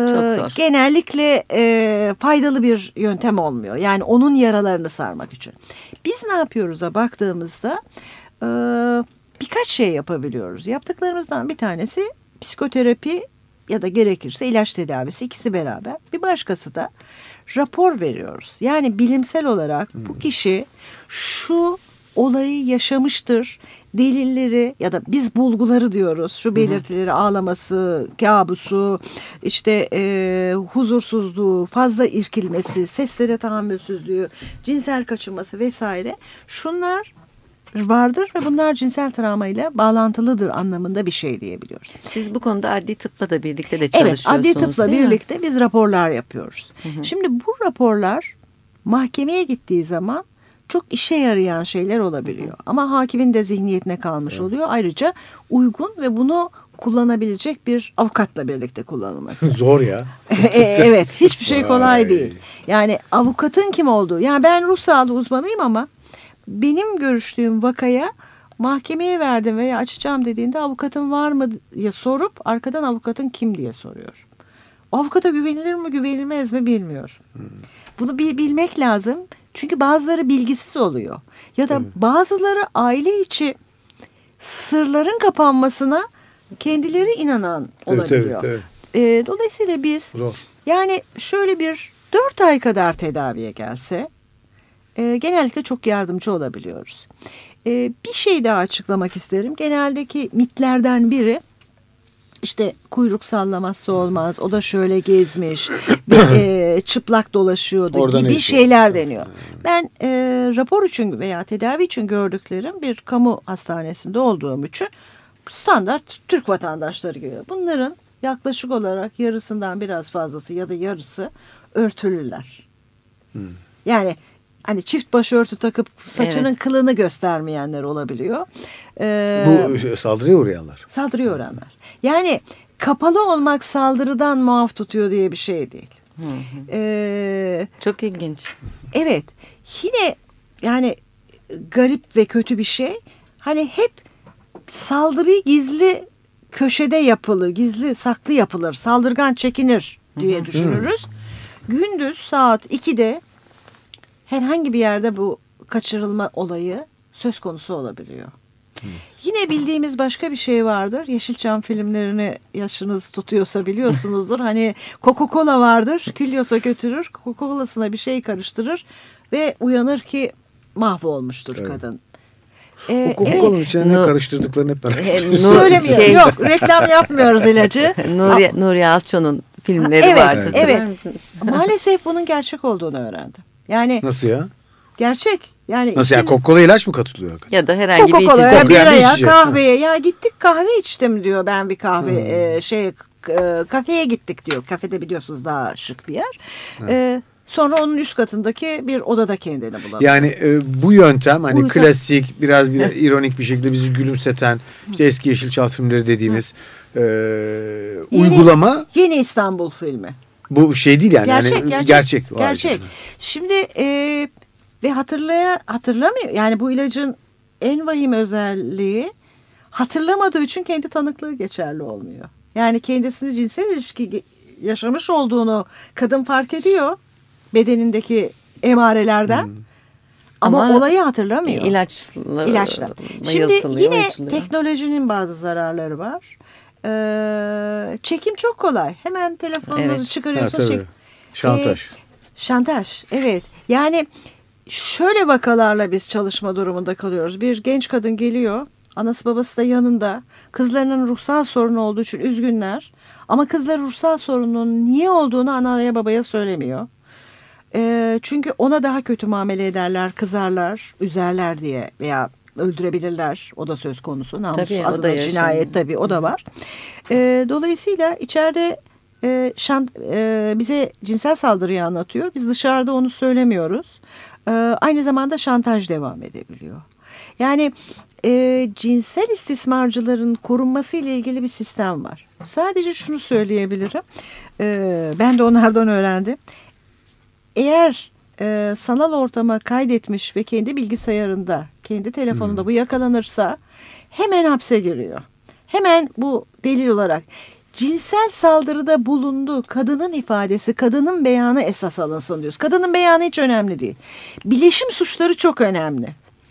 genellikle e, faydalı bir yöntem olmuyor. Yani onun yaralarını sarmak için. Biz ne yapıyoruz'a baktığımızda e, birkaç şey yapabiliyoruz. Yaptıklarımızdan bir tanesi psikoterapi ya da gerekirse ilaç tedavisi ikisi beraber. Bir başkası da rapor veriyoruz. Yani bilimsel olarak hmm. bu kişi şu olayı yaşamıştır. Delilleri ya da biz bulguları diyoruz. Şu belirtileri ağlaması, kabusu, işte e, huzursuzluğu, fazla irkilmesi, seslere tahammülsüzlüğü, cinsel kaçınması vesaire. Şunlar vardır ve bunlar cinsel travma ile bağlantılıdır anlamında bir şey diyebiliyoruz. Siz bu konuda adli tıpla da birlikte de çalışıyorsunuz. Evet adli tıpla birlikte mi? biz raporlar yapıyoruz. Hı hı. Şimdi bu raporlar mahkemeye gittiği zaman çok işe yarayan şeyler olabiliyor. Ama hakimin de zihniyetine kalmış evet. oluyor. Ayrıca uygun ve bunu kullanabilecek bir avukatla birlikte kullanılması. Zor ya. E, evet hiçbir şey kolay Vay. değil. Yani avukatın kim olduğu. Yani ben ruh sağlığı uzmanıyım ama benim görüştüğüm vakaya mahkemeye verdim veya açacağım dediğinde avukatın var mı diye sorup arkadan avukatın kim diye soruyor. avukata güvenilir mi güvenilmez mi bilmiyor. Hmm. Bunu bil, bilmek lazım. Çünkü bazıları bilgisiz oluyor. Ya da evet. bazıları aile içi sırların kapanmasına kendileri inanan olabiliyor. Evet, evet, evet. E, dolayısıyla biz Zor. yani şöyle bir dört ay kadar tedaviye gelse e, genellikle çok yardımcı olabiliyoruz. E, bir şey daha açıklamak isterim. Geneldeki mitlerden biri işte kuyruk sallaması olmaz. O da şöyle gezmiş, bir, e, çıplak dolaşıyordu Oradan gibi şeyler deniyor. Ben e, rapor için veya tedavi için gördüklerim bir kamu hastanesinde olduğum için standart Türk vatandaşları gibi. Bunların yaklaşık olarak yarısından biraz fazlası ya da yarısı örtülüler. Hmm. Yani hani çift başörtü takıp saçının evet. kılını göstermeyenler olabiliyor. Ee, Bu saldırıya uğrayanlar. Saldırıya uğrayanlar. Yani kapalı olmak saldırıdan muaf tutuyor diye bir şey değil. Hı hı. Ee, Çok ilginç. Evet. Yine yani garip ve kötü bir şey. Hani hep saldırıyı gizli köşede yapılır, gizli saklı yapılır, saldırgan çekinir diye hı hı. düşünürüz. Gündüz saat 2'de herhangi bir yerde bu kaçırılma olayı söz konusu olabiliyor. Evet. Yine bildiğimiz başka bir şey vardır. Yeşilçam filmlerini yaşınız tutuyorsa biliyorsunuzdur. hani Coca-Cola vardır. Külliyorsa götürür. Coca-Cola'sına bir şey karıştırır ve uyanır ki mahvolmuştur evet. kadın. Ee, o Coca-Cola'nın evet. içine ne karıştırdıklarını hep merak ediyorum. Söylemiyorum. Şey... Yok reklam yapmıyoruz ilacı. Nuri, Nuri Alço'nun filmleri evet, vardı. Evet. Maalesef bunun gerçek olduğunu öğrendim. Yani Nasıl ya? Gerçek. Yani Nasıl yani Coca-Cola ilaç mı katılıyor? Ya da herhangi bir içecek. Coca-Cola'ya, biraya, kahveye. Ya gittik kahve içtim diyor ben bir kahve hmm. e, şey e, kafeye gittik diyor. Kafede biliyorsunuz daha şık bir yer. E, sonra onun üst katındaki bir odada kendini bulalım. Yani e, bu yöntem hani bu klasik biraz bir ironik bir şekilde bizi gülümseten işte eski Yeşilçal filmleri dediğimiz e, yeni, uygulama. Yeni İstanbul filmi. Bu şey değil yani. Gerçek. Yani, gerçek. Gerçek. gerçek. Şimdi e, ve hatırlaya hatırlamıyor. Yani bu ilacın en vahim özelliği hatırlamadığı için kendi tanıklığı geçerli olmuyor. Yani kendisini cinsel ilişki yaşamış olduğunu kadın fark ediyor bedenindeki emarelerden. Hmm. Ama, Ama olayı hatırlamıyor. İlaçla. İlaçla. Şimdi yine teknolojinin bazı zararları var. Ee, çekim çok kolay. Hemen telefonunuzu evet. çıkarıyorsunuz. Ha, çek... Şantaj. Ee, şantaj. Evet. Yani şöyle vakalarla biz çalışma durumunda kalıyoruz. Bir genç kadın geliyor. Anası babası da yanında. Kızlarının ruhsal sorunu olduğu için üzgünler. Ama kızlar ruhsal sorunun niye olduğunu anaya babaya söylemiyor. E, çünkü ona daha kötü muamele ederler, kızarlar, üzerler diye veya öldürebilirler. O da söz konusu. Namus tabii, adına o da cinayet tabii o da var. E, dolayısıyla içeride e, şant, e, bize cinsel saldırıyı anlatıyor. Biz dışarıda onu söylemiyoruz. E, aynı zamanda şantaj devam edebiliyor. Yani e, cinsel istismarcıların korunması ile ilgili bir sistem var. Sadece şunu söyleyebilirim. E, ben de onlardan öğrendim. Eğer e, sanal ortama kaydetmiş ve kendi bilgisayarında, kendi telefonunda hmm. bu yakalanırsa hemen hapse giriyor. Hemen bu delil olarak cinsel saldırıda bulundu. Kadının ifadesi, kadının beyanı esas alınsın diyoruz. Kadının beyanı hiç önemli değil. Bileşim suçları çok önemli.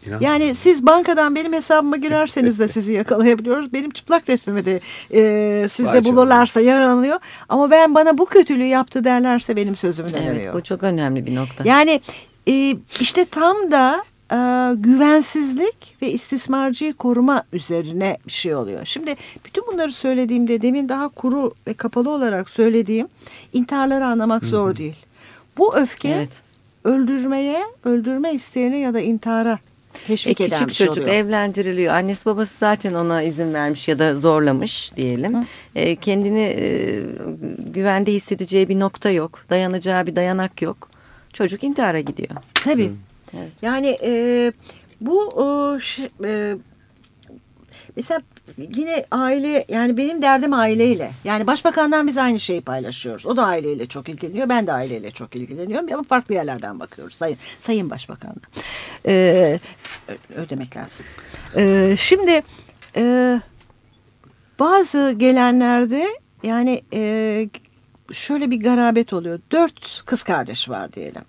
İnan. Yani siz bankadan benim hesabıma girerseniz de sizi yakalayabiliyoruz. Benim çıplak resmimi de e, sizde bulurlarsa yaralanıyor. Ama ben bana bu kötülüğü yaptı derlerse benim sözümü dinlemiyor. Evet bu çok önemli bir nokta. Yani e, işte tam da e, güvensizlik ve istismarcıyı koruma üzerine bir şey oluyor. Şimdi bütün bunları söylediğimde demin daha kuru ve kapalı olarak söylediğim intiharları anlamak Hı -hı. zor değil. Bu öfke evet. öldürmeye, öldürme isteğine ya da intihara teşvik e, eden küçük bir şey çocuk oluyor. evlendiriliyor. Annesi babası zaten ona izin vermiş ya da zorlamış diyelim. E, kendini e, güvende hissedeceği bir nokta yok. Dayanacağı bir dayanak yok. Çocuk intihara gidiyor. Tabii. Evet. Yani e, bu e, e, mesela yine aile yani benim derdim aileyle. Yani başbakandan biz aynı şeyi paylaşıyoruz. O da aileyle çok ilgileniyor. Ben de aileyle çok ilgileniyorum. Ama farklı yerlerden bakıyoruz. Sayın, sayın başbakanla. E, ö- ödemek lazım. E, şimdi e, bazı gelenlerde yani e, şöyle bir garabet oluyor. Dört kız kardeş var diyelim.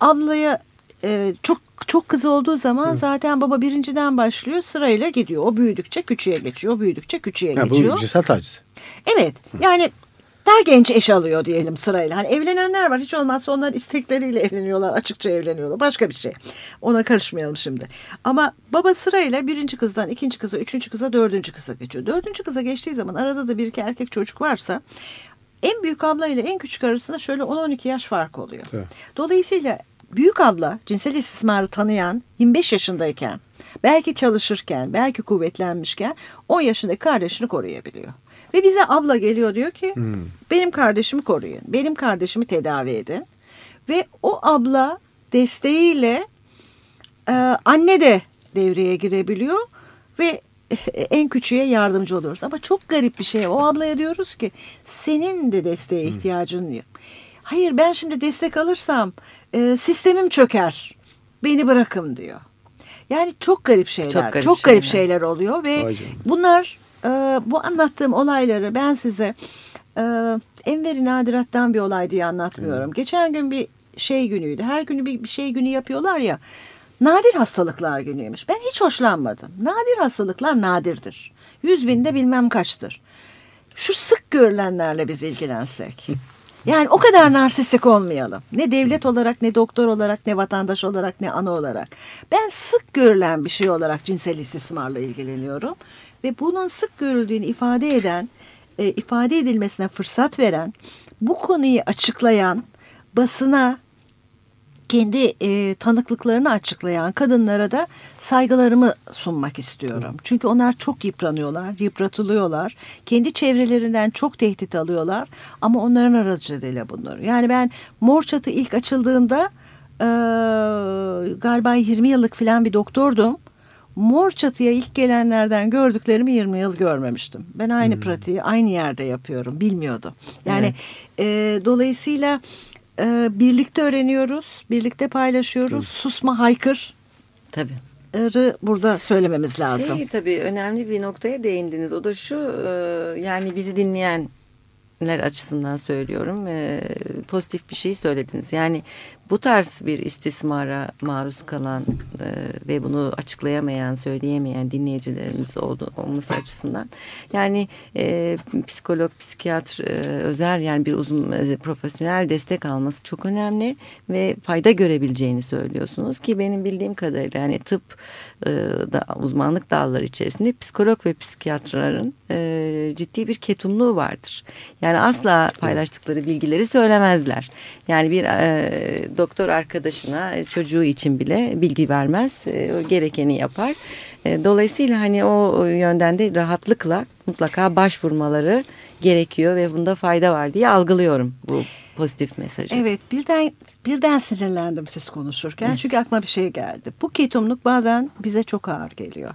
Ablaya e, çok çok kız olduğu zaman zaten baba birinciden başlıyor sırayla gidiyor. O büyüdükçe küçüğe geçiyor. O büyüdükçe küçüğe Ya bu geçiyor. cinsel taciz. Evet yani daha genç eş alıyor diyelim sırayla. Hani evlenenler var hiç olmazsa onların istekleriyle evleniyorlar açıkça evleniyorlar başka bir şey. Ona karışmayalım şimdi. Ama baba sırayla birinci kızdan ikinci kıza üçüncü kıza dördüncü kıza geçiyor. Dördüncü kıza geçtiği zaman arada da bir iki erkek çocuk varsa en büyük abla ile en küçük arasında şöyle 10-12 yaş fark oluyor. Tabii. Dolayısıyla büyük abla cinsel istismarı tanıyan 25 yaşındayken belki çalışırken belki kuvvetlenmişken 10 yaşındaki kardeşini koruyabiliyor. Ve bize abla geliyor diyor ki benim kardeşimi koruyun. Benim kardeşimi tedavi edin. Ve o abla desteğiyle e, anne de devreye girebiliyor ve en küçüğe yardımcı oluyoruz. Ama çok garip bir şey. O ablaya diyoruz ki senin de desteğe ihtiyacın yok. Hayır ben şimdi destek alırsam e, sistemim çöker. Beni bırakın diyor. Yani çok garip şeyler. Çok Çok garip, garip şeyler. şeyler. oluyor ve Vay bunlar e, bu anlattığım olayları ben size e, Enver-i Nadirat'tan bir olay diye anlatmıyorum. Geçen gün bir şey günüydü. Her günü bir, bir şey günü yapıyorlar ya. Nadir hastalıklar günüymüş. Ben hiç hoşlanmadım. Nadir hastalıklar nadirdir. Yüz binde bilmem kaçtır. Şu sık görülenlerle biz ilgilensek. Yani o kadar narsistik olmayalım. Ne devlet olarak, ne doktor olarak, ne vatandaş olarak, ne ana olarak. Ben sık görülen bir şey olarak cinsel istismarla ilgileniyorum. Ve bunun sık görüldüğünü ifade eden, e, ifade edilmesine fırsat veren, bu konuyu açıklayan, basına kendi e, tanıklıklarını açıklayan kadınlara da saygılarımı sunmak istiyorum. Çünkü onlar çok yıpranıyorlar, yıpratılıyorlar. Kendi çevrelerinden çok tehdit alıyorlar ama onların aracılığıyla bunları. Yani ben Mor Çatı ilk açıldığında e, galiba 20 yıllık falan bir doktordum. Mor Çatı'ya ilk gelenlerden gördüklerimi 20 yıl görmemiştim. Ben aynı pratiği aynı yerde yapıyorum. Bilmiyordum. Yani e, dolayısıyla e, birlikte öğreniyoruz, birlikte paylaşıyoruz. Susma haykır Tabii. burada söylememiz lazım. Şey tabii önemli bir noktaya değindiniz. O da şu e, yani bizi dinleyenler açısından söylüyorum. E, pozitif bir şey söylediniz. Yani bu tarz bir istismara maruz kalan e, ve bunu açıklayamayan, söyleyemeyen dinleyicilerimiz oldu, olması açısından yani e, psikolog, psikiyatr e, özel yani bir uzun e, profesyonel destek alması çok önemli ve fayda görebileceğini söylüyorsunuz ki benim bildiğim kadarıyla yani tıp e, da uzmanlık dalları içerisinde psikolog ve psikiyatrların e, ciddi bir ketumluğu vardır. Yani asla paylaştıkları bilgileri söylemezler. Yani bir e, doktor arkadaşına e, çocuğu için bile bilgi vermez. E, gerekeni yapar. E, dolayısıyla hani o yönden de rahatlıkla mutlaka başvurmaları gerekiyor ve bunda fayda var diye algılıyorum bu pozitif mesajı. Evet birden birden sinirlendim siz konuşurken çünkü aklıma bir şey geldi. Bu ketumluk bazen bize çok ağır geliyor.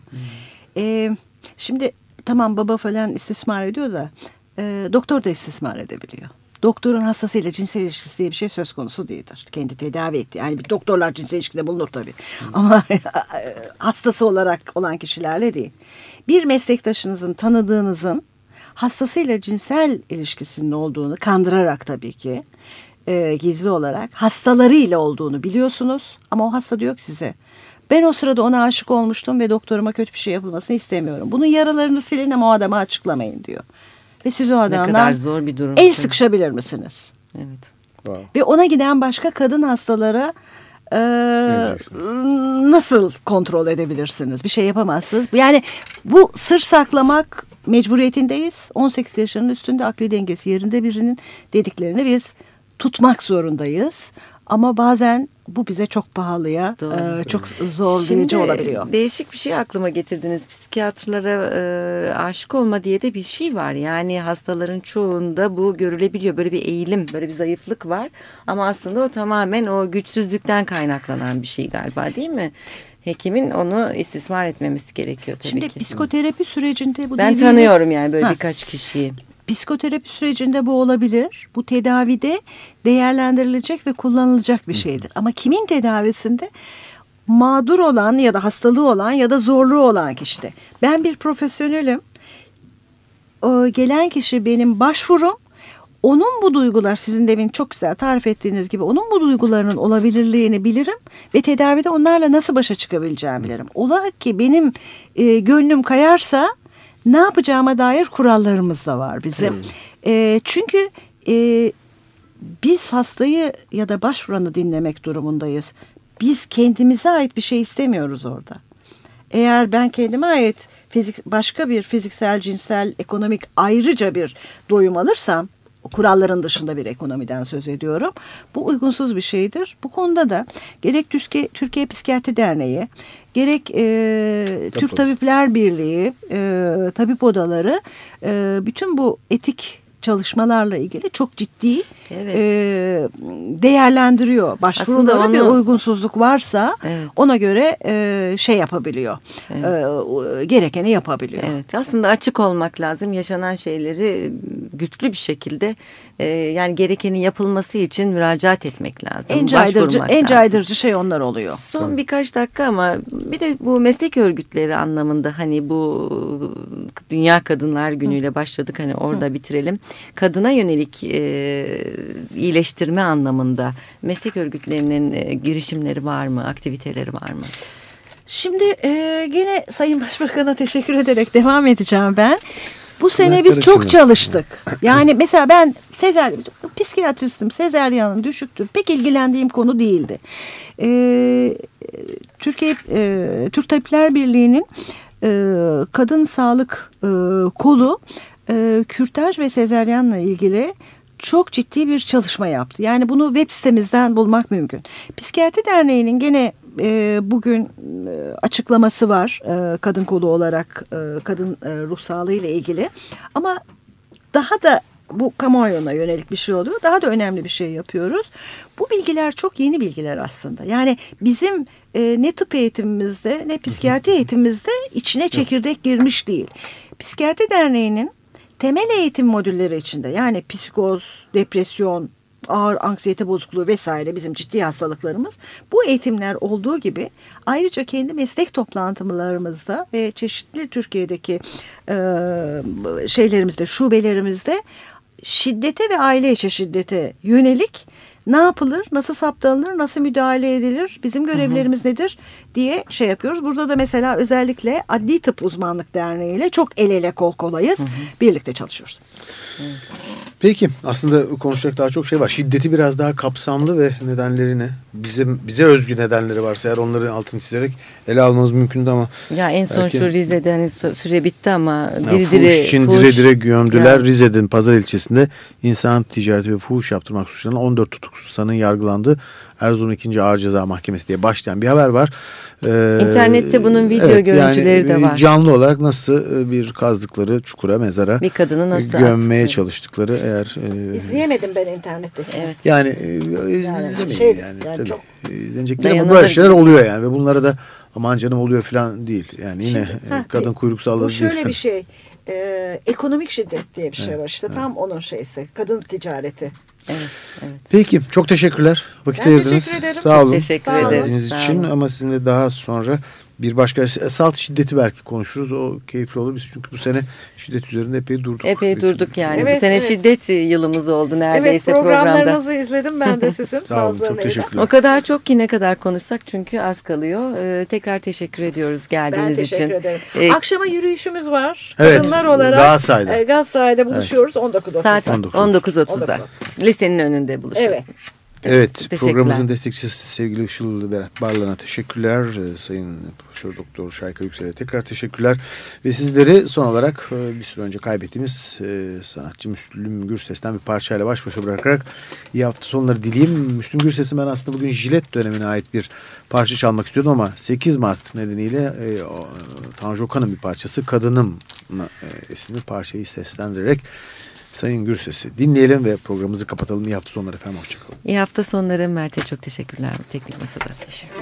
Ee, şimdi tamam baba falan istismar ediyor da e, doktor da istismar edebiliyor. Doktorun hastasıyla cinsel ilişkisi diye bir şey söz konusu değildir. Kendi tedavi etti. Yani bir doktorlar cinsel ilişkide bulunur tabii. Ama hastası olarak olan kişilerle değil. Bir meslektaşınızın, tanıdığınızın hastasıyla cinsel ilişkisinin olduğunu kandırarak tabii ki e, gizli olarak hastalarıyla olduğunu biliyorsunuz ama o hasta diyor ki size ben o sırada ona aşık olmuştum ve doktoruma kötü bir şey yapılmasını istemiyorum. Bunun yaralarını silin ama o adama açıklamayın diyor. Ve siz o ne kadar adamdan zor bir durum. el sıkışabilir misiniz? Evet. Wow. Ve ona giden başka kadın hastalara e, nasıl kontrol edebilirsiniz? Bir şey yapamazsınız. Yani bu sır saklamak mecburiyetindeyiz. 18 yaşının üstünde akli dengesi yerinde birinin dediklerini biz tutmak zorundayız. Ama bazen bu bize çok pahalıya, e, çok zorlayıcı Şimdi, olabiliyor. Değişik bir şey aklıma getirdiniz. Psikiyatrlara e, aşık olma diye de bir şey var. Yani hastaların çoğunda bu görülebiliyor. Böyle bir eğilim, böyle bir zayıflık var. Ama aslında o tamamen o güçsüzlükten kaynaklanan bir şey galiba değil mi? hekimin onu istismar etmemesi gerekiyor tabii Şimdi ki. Şimdi psikoterapi sürecinde bu Ben tanıyorum yani böyle ha. birkaç kişiyi. Psikoterapi sürecinde bu olabilir. Bu tedavide değerlendirilecek ve kullanılacak bir şeydir. Ama kimin tedavisinde? Mağdur olan ya da hastalığı olan ya da zorluğu olan kişide. Ben bir profesyonelim. O gelen kişi benim başvurum. Onun bu duygular sizin demin çok güzel tarif ettiğiniz gibi onun bu duygularının olabilirliğini bilirim ve tedavide onlarla nasıl başa çıkabileceğimi bilirim. Ola ki benim e, gönlüm kayarsa ne yapacağıma dair kurallarımız da var bizim. Hmm. E, çünkü e, biz hastayı ya da başvuranı dinlemek durumundayız. Biz kendimize ait bir şey istemiyoruz orada. Eğer ben kendime ait fizik, başka bir fiziksel, cinsel, ekonomik ayrıca bir doyum alırsam kuralların dışında bir ekonomiden söz ediyorum. Bu uygunsuz bir şeydir. Bu konuda da gerek Türkiye, Türkiye Psikiyatri Derneği, gerek e, Türk Tabipler Birliği, e, tabip odaları e, bütün bu etik çalışmalarla ilgili çok ciddi evet. e, değerlendiriyor. Başvurulara onu... bir uygunsuzluk varsa evet. ona göre e, şey yapabiliyor. Evet. E, gerekeni yapabiliyor. Evet. Aslında açık olmak lazım. Yaşanan şeyleri güçlü bir şekilde e, yani gerekeni yapılması için müracaat etmek lazım. En caydırıcı, en caydırıcı şey onlar oluyor. Son Tabii. birkaç dakika ama bir de bu meslek örgütleri anlamında hani bu Dünya Kadınlar Günü'yle başladık hani orada Hı. bitirelim. Kadına yönelik e, iyileştirme anlamında meslek örgütlerinin e, girişimleri var mı, aktiviteleri var mı? Şimdi e, gene Sayın Başbakan'a teşekkür ederek devam edeceğim ben. Bu sene biz çok çalıştık. Yani mesela ben Sezer, psikiyatristim. Sezeryanın düşüktür. Pek ilgilendiğim konu değildi. Ee, Türkiye e, Türk Tabipler Birliği'nin e, kadın sağlık e, kolu e, kürtaj ve sezeryanla ilgili çok ciddi bir çalışma yaptı. Yani bunu web sitemizden bulmak mümkün. Psikiyatri Derneği'nin gene e, bugün e, açıklaması var e, kadın kolu olarak e, kadın e, ruh sağlığı ile ilgili. Ama daha da bu kamuoyuna yönelik bir şey oluyor. Daha da önemli bir şey yapıyoruz. Bu bilgiler çok yeni bilgiler aslında. Yani bizim e, ne tıp eğitimimizde ne psikiyatri eğitimimizde içine çekirdek girmiş değil. Psikiyatri Derneği'nin temel eğitim modülleri içinde yani psikoz, depresyon, ağır anksiyete bozukluğu vesaire bizim ciddi hastalıklarımız bu eğitimler olduğu gibi ayrıca kendi meslek toplantılarımızda ve çeşitli Türkiye'deki e, şeylerimizde şubelerimizde şiddete ve aile içi şiddete yönelik ne yapılır, nasıl saptanılır, nasıl müdahale edilir, bizim görevlerimiz hı hı. nedir diye şey yapıyoruz. Burada da mesela özellikle Adli Tıp Uzmanlık Derneği ile çok el ele kol kolayız. Hı hı. Birlikte çalışıyoruz. Evet. Peki aslında konuşacak daha çok şey var. Şiddeti biraz daha kapsamlı ve nedenlerini bizim bize özgü nedenleri varsa eğer onları altını çizerek ele almamız mümkündü ama. Ya en son belki, şu Rize'de hani süre bitti ama diri diri. için fuhuş, dire dire gömdüler. Ya. Rize'nin Pazar ilçesinde insan ticareti ve fuhuş yaptırmak suçlanan 14 tutuksuz sanın yargılandığı Erzurum 2. Ağır Ceza Mahkemesi diye başlayan bir haber var. Ee, İnternette bunun video evet, görüntüleri yani, de var. Canlı olarak nasıl e, bir kazdıkları çukura, mezara bir kadını nasıl gömmeye attık? çalıştıkları eğer... E, İzleyemedim ben internette. Evet. Yani, e, yani, şey, yani, yani tabii. Çok izlenecekler ama böyle şeyler oluyor yani ve bunlara da aman canım oluyor falan değil. Yani yine Şimdi, kadın kuyruk salladı değil. Bu şöyle bir şey. E, ekonomik şiddet diye bir şey evet, var işte evet. tam onun şeysi kadın ticareti. Evet, evet. Peki çok teşekkürler. Vakit ben ayırdınız. Teşekkür ederim. Sağ olun. Teşekkür ederiz. için ama sizinle daha sonra bir başka salt şiddeti belki konuşuruz. O keyifli olur. Biz çünkü bu sene şiddet üzerinde epey durduk. Epey durduk yani. Evet, bu sene evet. şiddet yılımız oldu neredeyse evet, programlarınızı programda. izledim ben de sizin. Sağ olun çok teşekkürler. O kadar çok ki ne kadar konuşsak çünkü az kalıyor. Ee, tekrar teşekkür ediyoruz geldiğiniz için. Ben teşekkür ederim. Ee, Akşama yürüyüşümüz var. Evet, Kadınlar olarak Galatasaray'da, e, Galatasaray'da buluşuyoruz evet. 19.30'da. Saat 19.30'da. 19. Lisenin önünde buluşuyoruz. Evet. Evet programımızın destekçisi sevgili Işıl Berat Barlan'a teşekkürler. Ee, Sayın Profesör Doktor Şayka Yüksel'e tekrar teşekkürler. Ve sizleri son olarak e, bir süre önce kaybettiğimiz e, sanatçı Müslüm Gürses'ten bir parçayla baş başa bırakarak iyi hafta sonları dileyim. Müslüm Gürses'in ben aslında bugün jilet dönemine ait bir parça çalmak istiyordum ama 8 Mart nedeniyle e, Tanju Okan'ın bir parçası Kadınım isimli parçayı seslendirerek Sayın Gürses'i dinleyelim ve programımızı kapatalım. İyi hafta sonları efendim. Hoşçakalın. İyi hafta sonları Mert'e çok teşekkürler. Teknik Masa'da. Teşekkür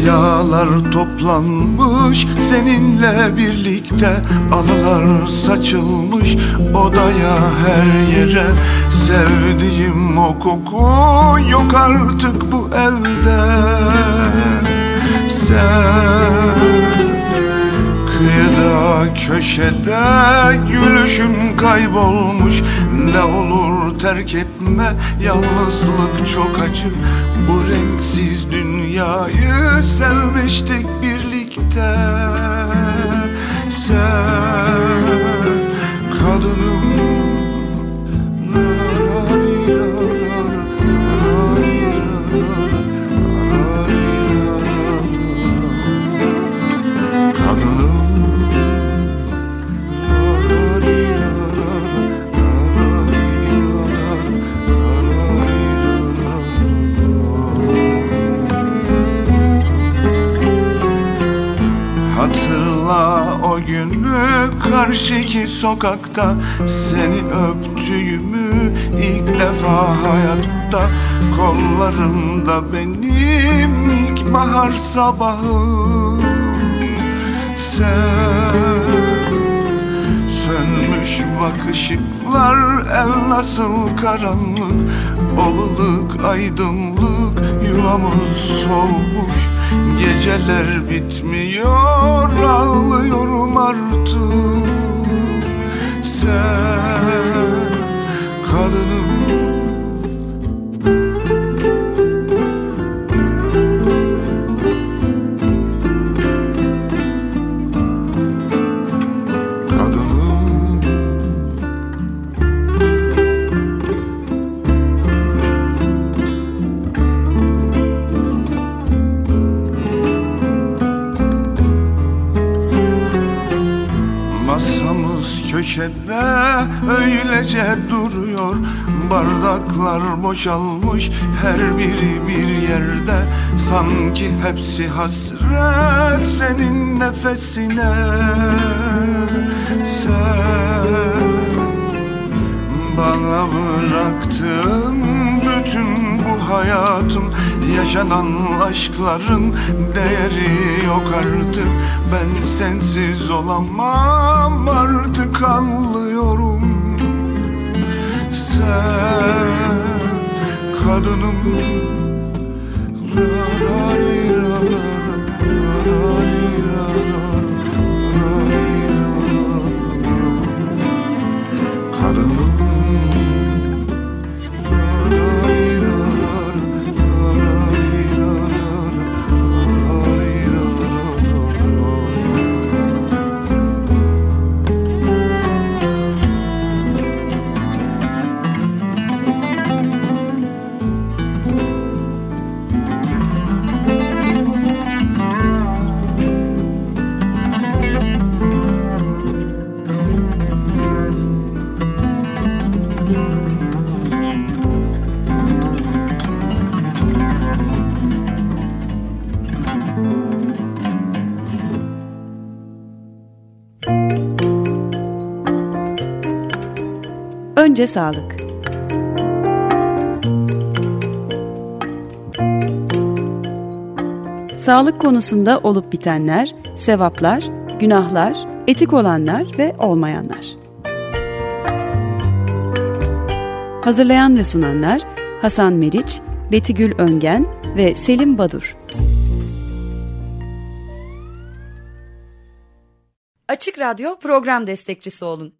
Eşyalar toplanmış seninle birlikte Anılar saçılmış. Odaya her yere Sevdiğim o koku yok artık bu evde. Sen Kıyıda köşede gülüşün kaybolmuş. Ne olur terk etme yalnızlık çok acı. Bu renksiz dünyayı sevmiştik birlikte karşıki sokakta Seni öptüğümü ilk defa hayatta Kollarımda benim ilk bahar sabahı. Sen Sönmüş bak ışıklar ev nasıl karanlık Oluluk aydınlık yuvamız soğumuş Geceler bitmiyor ağlıyorum artık. Sen kadınım Bardaklar boşalmış her biri bir yerde. Sanki hepsi hasret senin nefesine. Sen bana bıraktın bütün bu hayatım. Yaşanan aşkların değeri yok artık. Ben sensiz olamam artık anlıyorum Sen kadınım. Ra, Önce sağlık. Sağlık konusunda olup bitenler, sevaplar, günahlar, etik olanlar ve olmayanlar. Hazırlayan ve sunanlar Hasan Meriç, Betigül Öngen ve Selim Badur. Açık Radyo program destekçisi olun